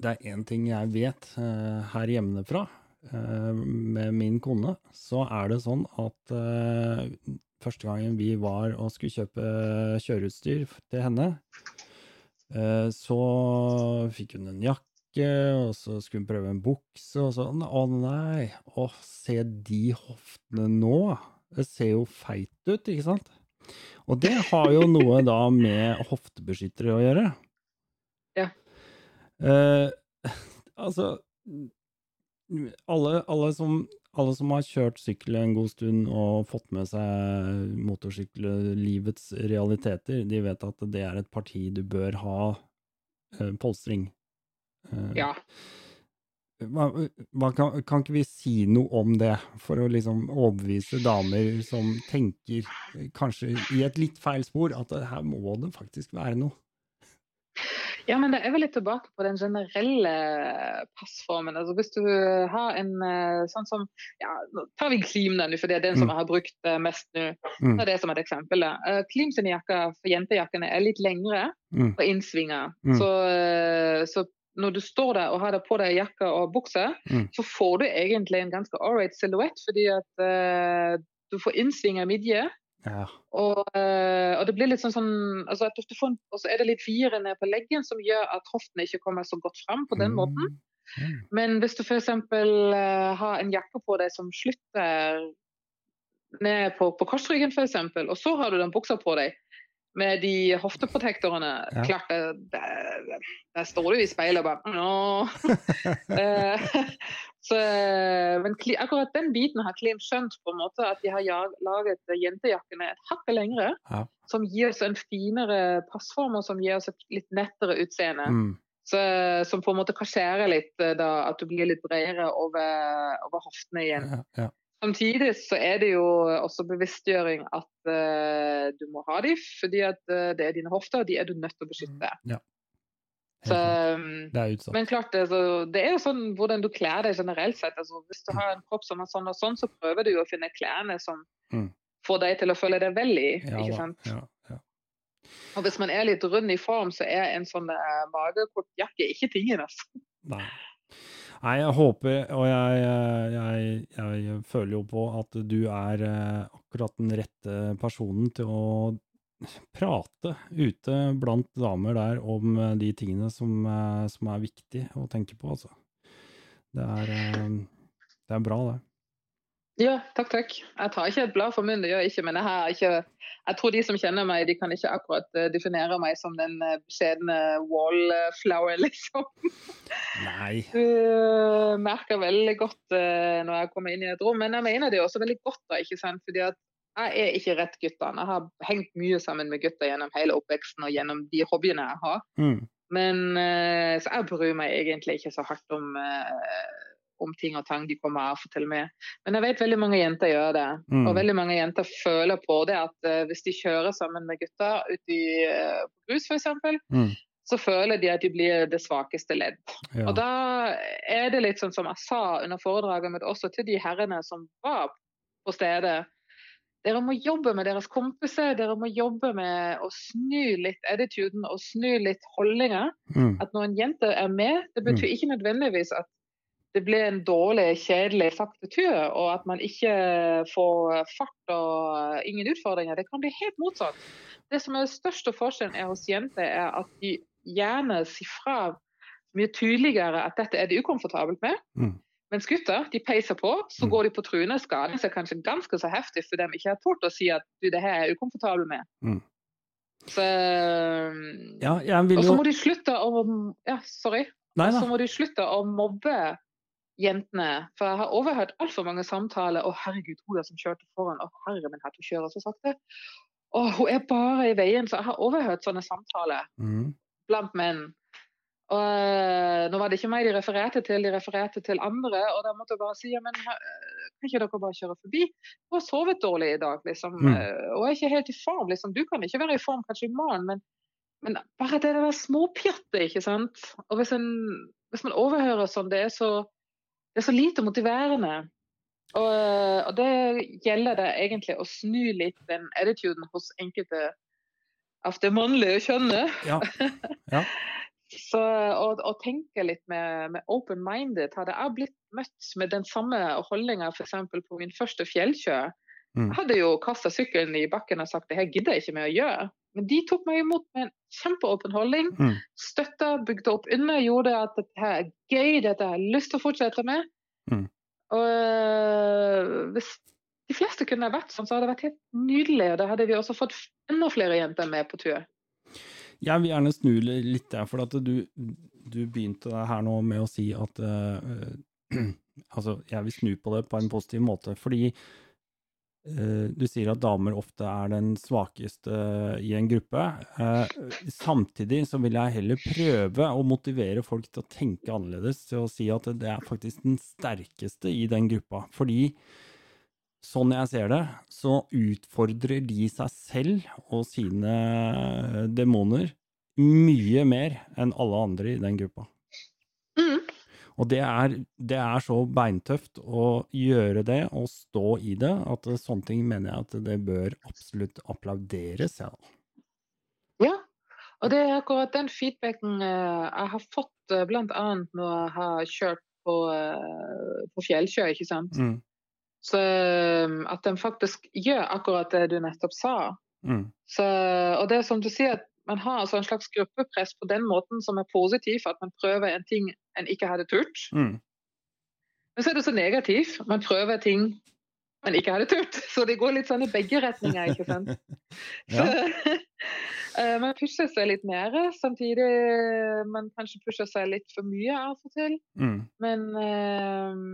det er én ting jeg vet her hjemmefra med min kone, så er det sånn at første gangen vi var og skulle kjøpe kjøreutstyr til henne, eh, så fikk hun en jakke, og så skulle hun prøve en bukse, og sånn. Å nei, å se de hoftene nå. Det ser jo feit ut, ikke sant? Og det har jo noe da med hoftebeskyttere å gjøre. Ja. Eh, altså alle, alle, som, alle som har kjørt sykkel en god stund og fått med seg motorsykkellivets realiteter, de vet at det er et parti du bør ha eh, polstring. Eh, Ja. hva, hva kan, kan ikke vi si noe om det, for å liksom overbevise damer som tenker eh, kanskje i et litt feil spor, at her må det faktisk være noe? Ja, men det er vel litt tilbake på den generelle passformen. Altså Hvis du har en eh, sånn som ja, Nå tar vi Klim, da, for det er den som Mm. jeg har brukt eh, mest nå. Mm. er det som et eksempel. Uh, Klims jakker for jentejakkene er litt lengre Mm. på innsvinger. Mm. Så, eh, så når du står der og har det på deg jakke og bukse, Mm. så får du egentlig en ganske ålreit silhuett, fordi at uh, du får innsvinger midje. Ja. Og, eh, og det blir litt sånn, sånn altså får, Og så er det litt fire ned på leggen som gjør at hoftene ikke kommer så godt fram på den måten. Mm. Men hvis du f.eks. Uh, har en jakke på deg som slutter ned på, på korsryggen, f.eks., og så har du den buksa på deg med de hofteprotektorene Ja. Klart, der, der står du i speilet og bare Nå. Eh, så, men akkurat den biten har Klim skjønt på en måte at de har laget jentejakkene et hakk lengre. Ja. Som gir oss en finere passform og som gir oss et litt nettere utseende. Mm. Så, som på en måte kasjerer litt eh, da, at du blir litt bredere over, over hoftene igjen. Ja, ja. Samtidig så er det jo også bevisstgjøring at uh, du må ha dem, fordi at uh, det er dine hofter, og de er du nødt til å beskytte. Ja. Så, um, men klart, altså, det er jo sånn hvordan du kler deg generelt sett. Altså, hvis du har en kropp som er sånn og sånn, så prøver du jo å finne klærne som Mm. får deg til å føle deg vel i. Ja ikke sant? Ja, ja. Og hvis man er litt rund i form, så er en sånn uh, magekortjakke ikke tingen. Altså. Nei. Nei, jeg håper, og jeg, jeg, jeg føler jo på at du er eh, akkurat den rette personen til å prate ute blant damer der om eh, de tingene som, eh, som er viktig å tenke på, altså. Det er, eh, det er bra, det. Ja, takk, takk. Jeg tar ikke et blad for munnen, det gjør jeg ikke. Men jeg, har ikke, jeg tror de som kjenner meg, de kan ikke akkurat definere meg som den beskjedne wallflower, liksom. Nei. Du merker veldig godt når jeg kommer inn i et rom, men jeg mener det også veldig godt, da, ikke sant. Fordi at jeg er ikke rett guttene. Jeg har hengt mye sammen med gutter gjennom hele oppveksten og gjennom de hobbyene jeg har. Mm. Men uh, Så jeg bryr meg egentlig ikke så hardt om om ting og tang de kommer og til med. Men jeg vet veldig mange jenter gjør det. Mm. Og veldig mange jenter føler på det at uh, hvis de kjører sammen med gutter ute i grus f.eks., Mm. så føler de at de blir det svakeste ledd. Ja. Og da er det litt sånn som jeg sa under foredraget mitt også til de herrene som var på stedet. Dere må jobbe med deres kompiser, dere må jobbe med å snu litt attituden og snu litt holdninger. Mm. At når en jente er med, det betyr ikke nødvendigvis at det blir en dårlig, kjedelig sakte tur, og at man ikke får fart og ingen utfordringer. Det kan bli helt motsatt. Det som er største forskjellen er hos jenter, er at de gjerne sier fra mye tydeligere at dette er de ukomfortabelt med. Mm. Mens gutter de peiser på, så Mm. går de på trynet, skader seg kanskje ganske så heftig fordi de ikke har tort å si at du, det her er jeg ukomfortabel med. Mm. Så, Ja, og så må de slutte å Ja, sorry. Og så må de slutte å mobbe jentene. For jeg har overhørt altfor mange samtaler. 'Å, herregud, hun der som kjørte foran. Å, herre min hatt, hun kjører så sakte.' 'Å, hun er bare i veien.' Så jeg har overhørt sånne samtaler Mm. blant menn. Og øh, Nå var det ikke meg de refererte til, de refererte til andre. Og da måtte jeg bare si ja, men øh, kan ikke dere bare kjøre forbi? Du har sovet dårlig i dag, liksom. Mm. øh, Og er ikke helt i form. liksom. Du kan ikke være i form kanskje i morgen, men, men bare det der småpjattet, ikke sant. Og hvis, en, hvis man overhører sånn, det er så, det er så lite motiverende. Og, og det gjelder det egentlig å snu litt den attituden hos enkelte av det mannlige kjønnet. Ja. Ja. Så, å, å tenke litt med, med open-minded. Hadde jeg blitt møtt med den samme holdninga f.eks. på min første fjellkjø, Mm. jeg hadde jo kasta sykkelen i bakken og sagt det her gidder jeg ikke med å gjøre. Men de tok meg imot med en kjempeåpen holdning. Mm. Støtta, bygde opp under, gjorde at dette her er gøy, dette har jeg lyst til å fortsette med. Mm. Og øh, hvis de fleste kunne vært sånn, så hadde det vært helt nydelig. Og da hadde vi også fått enda flere jenter med på tur. Jeg vil gjerne snu litt der, for at du, du begynte her nå med å si at uh, Altså, jeg vil snu på det på en positiv måte, fordi eh, du sier at damer ofte er den svakeste i en gruppe. Eh, samtidig så vil jeg heller prøve å motivere folk til å tenke annerledes, til å si at det er faktisk den sterkeste i den gruppa. Fordi sånn jeg ser det, så utfordrer de seg selv og sine demoner mye mer enn alle andre i den gruppa. Mm. Og det er, det er så beintøft å gjøre det og stå i det, at sånne ting mener jeg at det bør absolutt applauderes. Ja. Ja, og det er akkurat den feedbacken eh, jeg har fått uh, bl.a. når jeg har kjørt på, eh, på fjellkjø, ikke sant. Mm, Så eh, at de faktisk gjør akkurat det du nettopp sa. mm, Så, og det er som du sier, at man har altså en slags gruppepress på den måten som er positiv, at man prøver en ting en ikke hadde turt. mm. Men så er det så negativt. Man prøver ting man ikke hadde turt. Så det går litt sånn i begge retninger, ikke sant. Så, eh, man pusher seg litt mer, samtidig man kanskje pusher seg litt for mye av og til. Mm, Men, eh,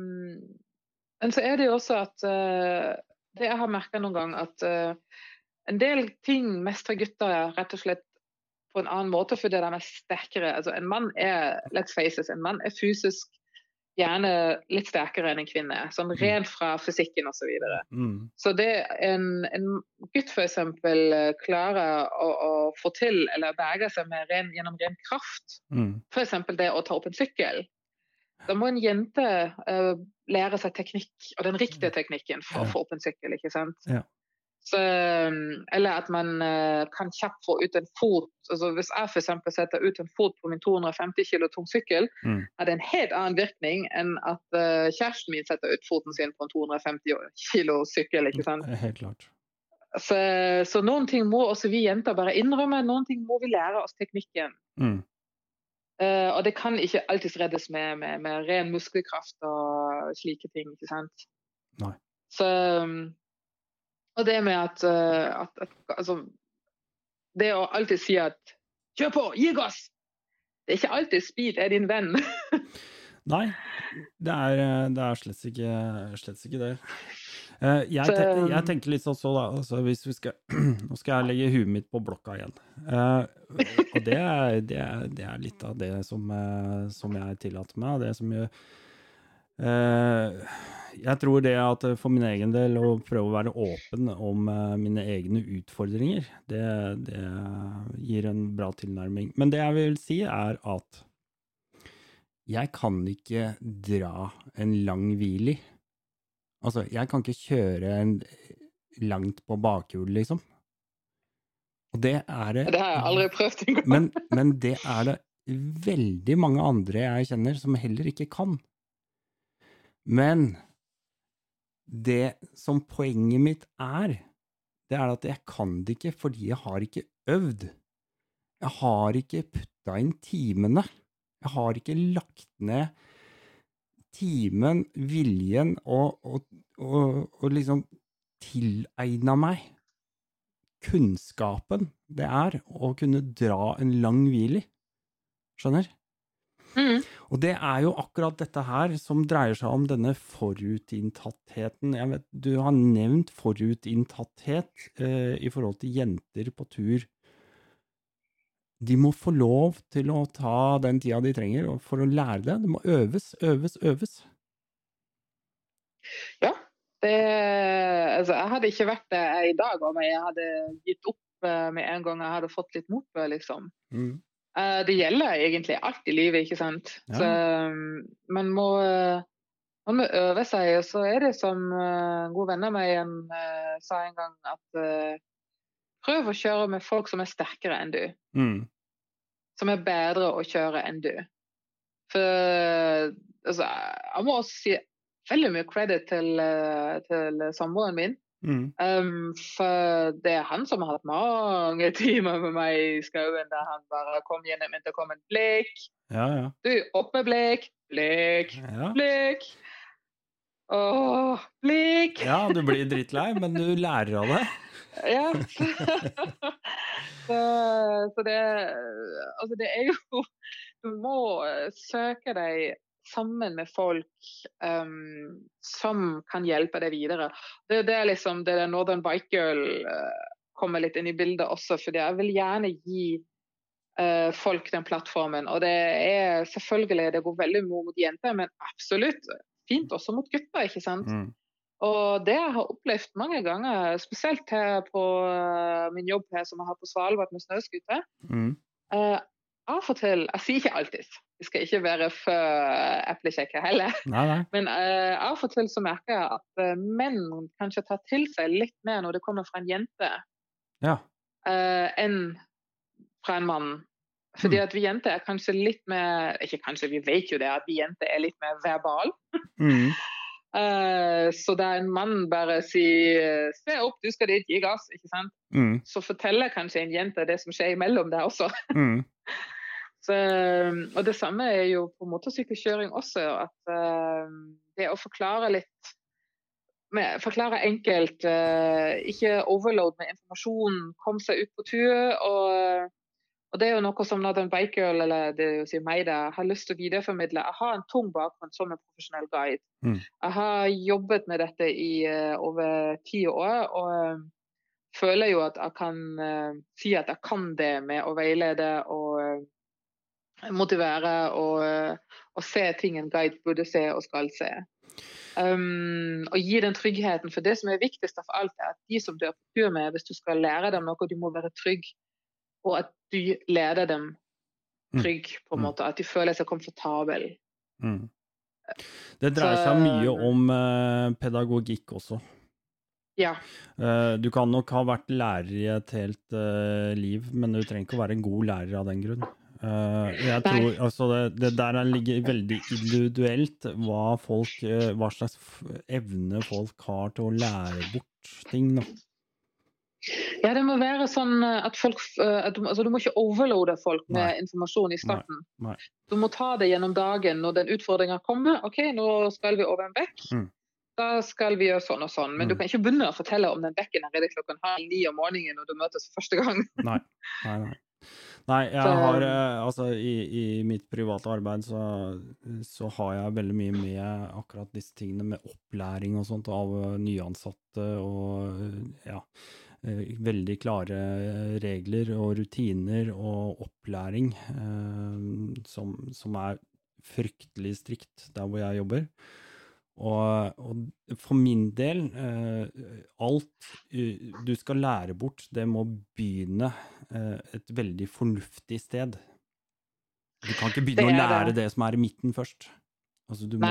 men så er det jo også at eh, Det jeg har merka noen gang, at eh, en del ting mestrer gutter rett og slett på en annen måte fordi de er sterkere. Altså, en mann er let's face it, en mann er fysisk gjerne litt sterkere enn en kvinne. Sånn rent fra fysikken osv. Så, videre. mm, så det en, en gutt f.eks. klarer å, å få til eller berge seg med ren, gjennom ren kraft, mm, f.eks. det å ta opp en sykkel. Da må en jente eh, lære seg teknikk, og den riktige teknikken for Ja. å få opp en sykkel. ikke sant? Ja. Så, um, eller at man eh, kan kjapt få ut en fot. altså Hvis jeg f.eks. setter ut en fot på min 250 kg tung sykkel, mm. er det en helt annen virkning enn at uh, kjæresten min setter ut foten sin på en 250 kg sykkel. ikke sant? Helt klart. Så, så noen ting må også vi jenter bare innrømme, noen ting må vi lære oss teknikken. Mm, og det kan ikke alltid reddes med, med, med ren muskelkraft og slike ting. ikke sant? Nei. Så um, Og det med at, uh, at, at Altså, det å alltid si at Kjør på! Gi gass! Det er ikke alltid speed er din venn. Nei, det er, det er slett, ikke, slett ikke det. Eh, jeg, tenker, jeg um, tenker litt sånn så, da. Altså, hvis vi skal Nå skal jeg legge huet mitt på blokka igjen. Eh, og det er, det, er, det er, litt av det som, eh, som jeg tillater meg, det som gjør Jeg tror det at for min egen del å prøve å være åpen om mine egne utfordringer, det, det gir en bra tilnærming. Men det jeg vil si, er at jeg kan ikke dra en lang hvil i. Altså, jeg kan ikke kjøre langt på bakhjul, liksom. Og det er det Det har jeg aldri prøvd engang. men, men det er det veldig mange andre jeg kjenner som heller ikke kan. Men det som poenget mitt er, det er at jeg kan det ikke fordi jeg har ikke øvd. Jeg har ikke putta inn timene. Jeg har ikke lagt ned timen, viljen og, og, og, og liksom tilegna meg kunnskapen det er å kunne dra en lang hvil i. Skjønner? Mm. Og det er jo akkurat dette her som dreier seg om denne forutinntattheten. Jeg vet, du har nevnt forutinntatthet eh, i forhold til jenter på tur. De må få lov til å ta den tida de trenger for å lære det. Det må øves, øves, øves. Ja. Det, altså, jeg hadde ikke vært det i dag om jeg hadde gitt opp eh, med en gang jeg hadde fått litt motbør, liksom. Mm. Eh, det gjelder egentlig alt i livet, ikke sant. Ja. Så, um, man, må, man må øve seg. Og så er det som en gode venner av meg uh, sa en gang, at prøv å kjøre med folk som er sterkere enn du. Mm. Som er bedre å kjøre enn du. For altså, jeg må også si veldig mye credit til, uh, til samboeren min. Mm. Um, for det er han som har hatt mange timer med meg i skauen der han bare kom gjennom intercomen. Blikk, Ja, ja. du, opp med blikk, blikk, ja. blikk. Åh, blikk. Ja, du blir drittlei, men du lærer av det. Ja. så, så det Altså, det er jo Du må eh, søke deg sammen med folk um, som kan hjelpe deg videre. Det, det er liksom det der Northern Bike Girl uh, kommer litt inn i bildet også, fordi jeg vil gjerne gi uh, folk den plattformen. Og det er selvfølgelig det går veldig mot jenter, men absolutt fint også mot gutter, ikke sant. Mm. Og det jeg har opplevd mange ganger, spesielt her på uh, min jobb her som jeg har på Svalbard med snøscooter, Mm. uh, av og til Jeg sier ikke alltid, vi skal ikke være for eplekjekke heller. Nei, nei. Men uh, av og til så merker jeg at uh, menn kanskje tar til seg litt mer når det kommer fra en jente, Ja. enn fra en mann. Fordi at vi jenter er kanskje litt mer Ikke kanskje, vi vet jo det, at vi jenter er litt mer verbal. Mm. Uh, så der en mann bare sier 'se opp, du skal dit, gi gass', ikke sant? Mm. så forteller kanskje en jente det som skjer imellom der også. Mm. Så, og det samme er jo på motorsykkelkjøring også. At uh, det å forklare litt med, Forklare enkelt, uh, ikke overload med informasjon, kom seg ut på tur. Og, og det er jo noe som Northern Bike Girl, eller det vil si meg, da, har lyst til å videreformidle. Jeg har en tung bakgrunn som en profesjonell guide. Mm. Jeg har jobbet med dette i uh, over ti år. og føler jo at jeg kan uh, si at jeg kan det med å veilede og uh, motivere og, og, se ting en guide burde se og skal se. Um, og gi den tryggheten. For det som er viktigst av alt, er at de som du er på tur med, hvis du skal lære dem noe, de må være trygg. Og at du leder dem trygg, på en Mm. måte. At de føler seg komfortable. Mm. Det dreier seg mye om eh, pedagogikk også. Ja. Eh, du kan nok ha vært lærer i et helt eh, liv, men du trenger ikke å være en god lærer av den grunn. Eh, jeg tror, altså det, det der er ligger veldig individuelt hva, folk, eh, hva slags evne folk har til å lære bort ting. Da. Ja, det må være sånn eh, at folk eh, at du, altså, du må ikke overloade folk med Nei. informasjon i starten. Nei, nei. Du må ta det gjennom dagen når den utfordringa kommer. OK, nå skal vi over en bekk. Mm. da skal vi gjøre sånn og sånn. Men Mm. du kan ikke begynne å fortelle om den bekken er det klokken halv ni om morgenen når du møtes for første gang. Nei. Nei, nei. Nei, jeg har eh, Altså, i, i mitt private arbeid så, så har jeg veldig mye med akkurat disse tingene med opplæring og sånt av nyansatte og ja. Eh, Veldig klare regler og rutiner og opplæring eh, som, som er fryktelig strikt der hvor jeg jobber. Og, og for min del, eh, alt du skal lære bort, det må begynne et veldig fornuftig sted. Du kan ikke begynne å lære det. det som er i midten først. Altså, du, må,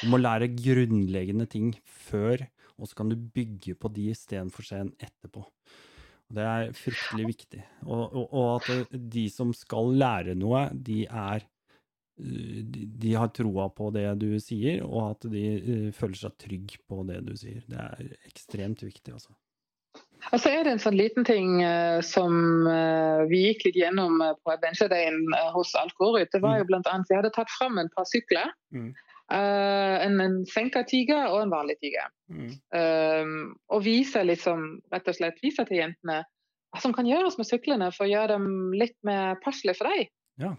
du må lære grunnleggende ting før, og så kan du bygge på de istedenfor scenen etterpå. Og Det er fryktelig viktig. Og, og, og at de som skal lære noe, de er eh, de, de har troa på det du sier, og at de eh, føler seg trygg på det du sier. Det er ekstremt viktig, altså. Og så er det en sånn liten ting eh, som vi gikk litt gjennom på Adventure-dagen eh, hos Alcorit. Det var jo blant annet, Vi hadde tatt fram et par sykler. Mm. Eh, en, en senka tiger og en vanlig tiger. Mm. Um, og viser liksom, rett og slett viser til jentene hva som kan gjøres med syklene for å gjøre dem litt mer passelige for deg. Ja.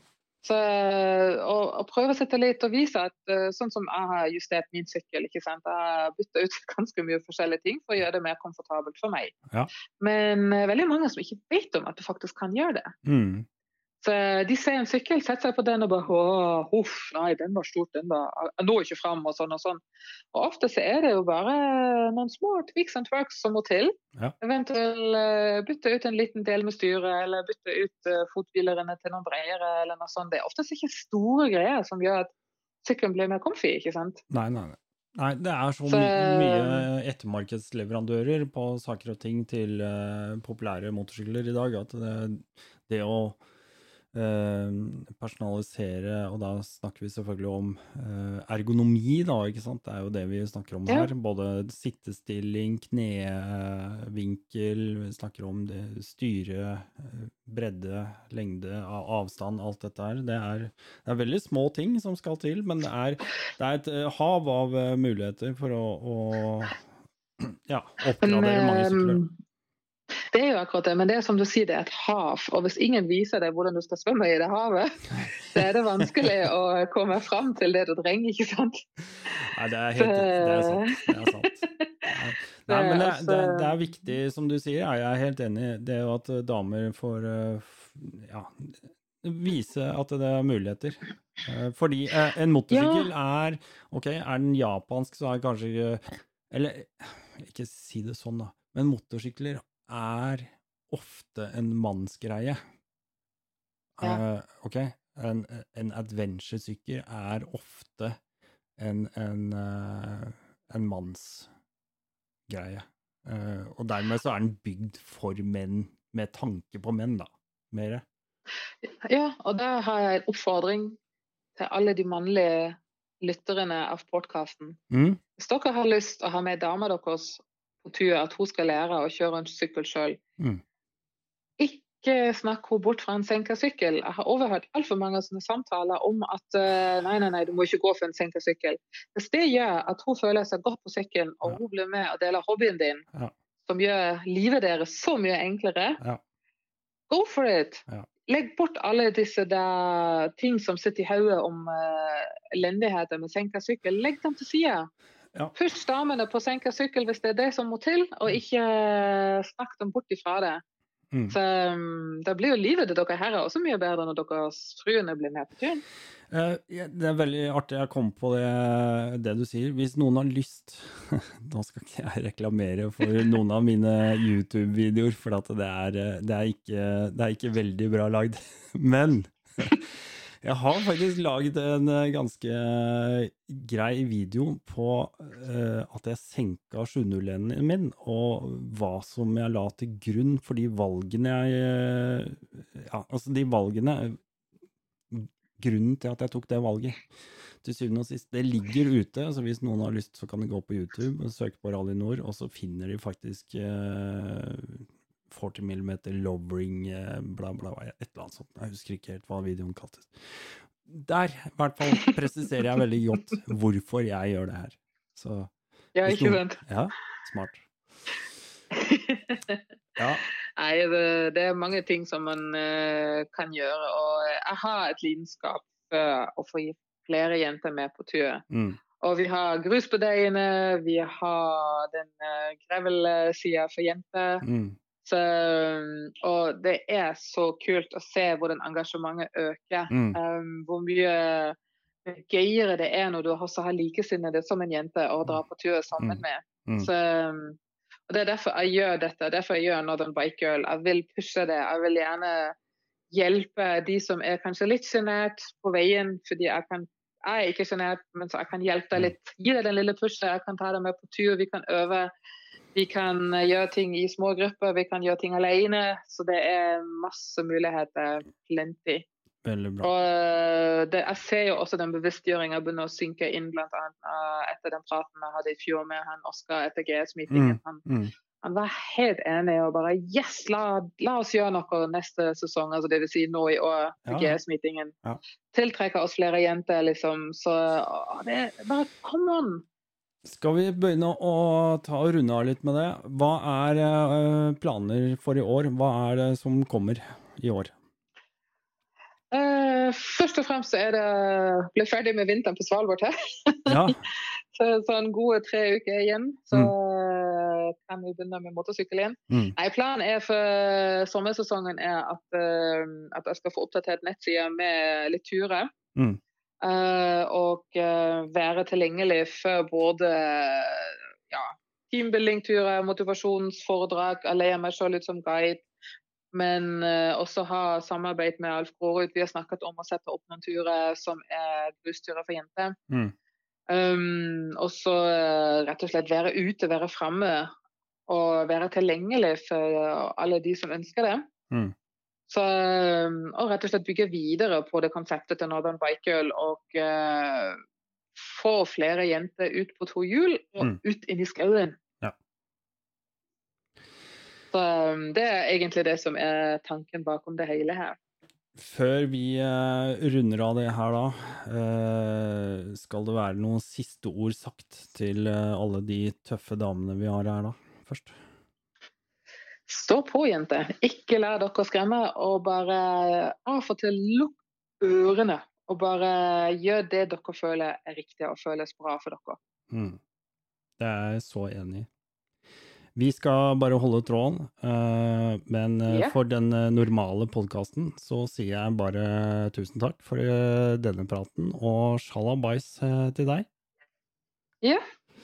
Så, og, og prøve å sette litt og vise at uh, sånn som jeg har justert min sykkel, ikke sant? jeg har bytta ut ganske mye forskjellige ting for å gjøre det mer komfortabelt for meg. Ja. Men uh, veldig mange som ikke vet om at du faktisk kan gjøre det. Mm. Så De ser en sykkel, setter seg på den og bare huff, nei, den var stort, den var Jeg når ikke fram, og sånn og sånn. Og ofte så er det jo bare noen små tweaks and twerks som må til. Ja. Eventuelt eh, bytte ut en liten del med styret, eller bytte ut uh, fothvilerne til noen bredere, eller noe sånt. Det er oftest ikke store greier som gjør at sykkelen blir mer comfy, ikke sant. Nei, nei, nei. Nei, det er så, Så- mye ettermarkedsleverandører på saker og ting til uh, populære motorsykler i dag at det, det å eh, personalisere, og da snakker vi selvfølgelig om eh, ergonomi, da, ikke sant? Det er jo det vi snakker om her. Både sittestilling, knevinkel, vi snakker om det, styre, eh, bredde, lengde, avstand, alt dette her. Det er, det er veldig små ting som skal til, men det er, det er et eh, hav av eh, muligheter for å, å ja, oppgradere mange sykler. Det er jo akkurat det, men det er som du sier, det er et hav. Og hvis ingen viser deg hvordan du skal svømme i det havet, så er det vanskelig å komme fram til det du trenger, ikke sant? Nei, det er helt det er sant. Det er sant. Nei, men det, det, det er viktig, som du sier, Jeg er helt enig i. Det er jo at eh, damer får eh, ja, vise at det er muligheter. Eh, Fordi en motorsykkel er Ok, er den japansk, så er kanskje Eller ikke si det sånn, da. Men motorsykler er ofte en mannsgreie. Ja. Uh, ok? En, en adventure-sykkel er ofte en, en, uh, en mannsgreie. Uh, og dermed så er den bygd for menn, med tanke på menn, da. Mere. Ja, og da har jeg en oppfordring til alle de mannlige lytterne av podkasten. Mm? Hvis dere har lyst å ha med dama deres på tur, at hun skal lære å kjøre en sykkel sjøl, Mm. ikke snakk henne bort fra en senka sykkel. Jeg har overhørt altfor mange sånne samtaler om at eh, nei, nei, nei, du må ikke gå for en senka sykkel. Hvis det gjør at hun føler seg godt på sykkelen, og hun blir med og deler hobbyen din, Ja. som gjør livet deres så mye enklere, Ja. go for it! Ja. Legg bort alle disse ting som sitter i hodet om uh, elendigheter med senka sykkel. Legg dem til side. Ja. Pust damene på senka sykkel hvis det er det som må til, og ikke eh, snakk dem bort ifra det. Mm. Så um, Da blir jo livet til dere herrer også mye bedre når deres fruene blir med på turen. Eh, det er veldig artig jeg kom på det, det du sier. Hvis noen har lyst Nå skal ikke jeg reklamere for noen av mine YouTube-videoer, for det, er, eh, det, er ikke, det er ikke veldig bra lagd. Men jeg har faktisk laget en eh, ganske grei video på uh, at jeg senka 701-en min, og hva som jeg la til grunn for de valgene jeg eh, Ja, altså de valgene grunnen til at jeg tok det valget. Til syvende og sist. Det ligger ute, så hvis noen har lyst, så kan de gå på YouTube og søke på Rally Nord, og så finner de faktisk eh, 40 mm lowering, eh, bla, bla, et eller annet sånt. Jeg husker ikke helt hva videoen kaltes. Der, i hvert fall, presiserer jeg veldig godt hvorfor jeg gjør det her. Så Ja, ikke sant? Ja, smart. Ja. Nei, det, det er mange ting som man uh, kan gjøre. Og jeg har et lidenskap for å få flere jenter med på tur. Mm. Og vi har grusbedeiene, vi har den uh, grevelsida for jenter. Mm. Så, og det er så kult å se hvordan engasjementet øker. Mm. Um, hvor mye gøyere det er når du også har likesinnede som en jente å dra på tur sammen Mm. med. Mm. Så, um, og Det er derfor jeg gjør dette. Derfor jeg gjør Northern Bike Girl. Jeg vil pushe det. Jeg vil gjerne hjelpe de som er kanskje litt sjenert på veien. fordi jeg kan jeg er ikke sjenert, men så jeg kan hjelpe deg litt. Gi deg den lille pushet. Jeg kan ta deg med på tur. Vi kan øve. Vi kan eh, gjøre ting i små grupper. Vi kan gjøre ting alene. Så det er masse muligheter. Plenty. Veldig bra. Og eh, det, jeg ser jo også den bevisstgjøringa begynner å synke inn, bl.a. Uh, etter den praten jeg hadde i fjor med han Oskar etter GS-meetingen. Han, Mm. han var helt enig og bare Yes, la, la oss gjøre noe neste sesong. Altså det vil si nå i år, Ja. GS-meetingen. Ja. Tiltrekke oss flere jenter, liksom. Så å, det bare come on! Skal vi begynne å ta og runde av litt med det? Hva er eh, planer for i år? Hva er det som kommer i år? Uh, først og fremst er det bli ferdig med vinteren på Svalbard her. Ja, Så sånn gode tre uker igjen, så mm. kan vi begynne med motorsykkel igjen. mm. Nei, Planen er for sommersesongen er at, uh, at jeg skal få oppdatert nettsida med litt turer. Mm. Eh, og eh, være tilgjengelig for både ja, teambuilding-turer, motivasjonsforedrag. Jeg leier meg selv ut som guide. Men eh, også ha samarbeid med Alf Grorud. Vi har snakket om å sette opp noen turer som er grusturer for jenter. Mm. Um, og så rett og slett være ute, være framme og være tilgjengelig for alle de som ønsker det. Mm. Så, um, og rett og slett bygge videre på det konseptet til Northern Bike Girl og eh, få flere jenter ut på to hjul og Mm. ut inn i skauen. Ja. Så um, det er egentlig det som er tanken bakom det hele her. Før vi eh, runder av det her, da, eh, skal det være noen siste ord sagt til eh, alle de tøffe damene vi har her, da? Først. Stå på, jenter. Ikke la dere skremme, og bare av og til lukk ørene. Og bare gjør det dere føler er riktig og føles bra for dere. Mm. Det er jeg så enig i. Vi skal bare holde tråden, eh, men yeah. For den eh, normale podkasten så sier jeg bare tusen takk for eh, denne praten, og shalabais til deg. Ja,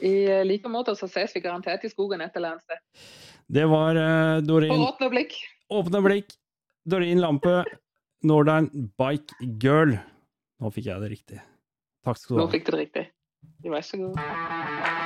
i like måte så ses vi garantert i skogen et eller annet sted. Det var eh, På Doreen åpne blikk. Åpne blikk, Doreen Lampe, Northern Bike Girl. Nå fikk jeg det riktig. Takk skal du ha. Nå fikk du det riktig. Vær så god.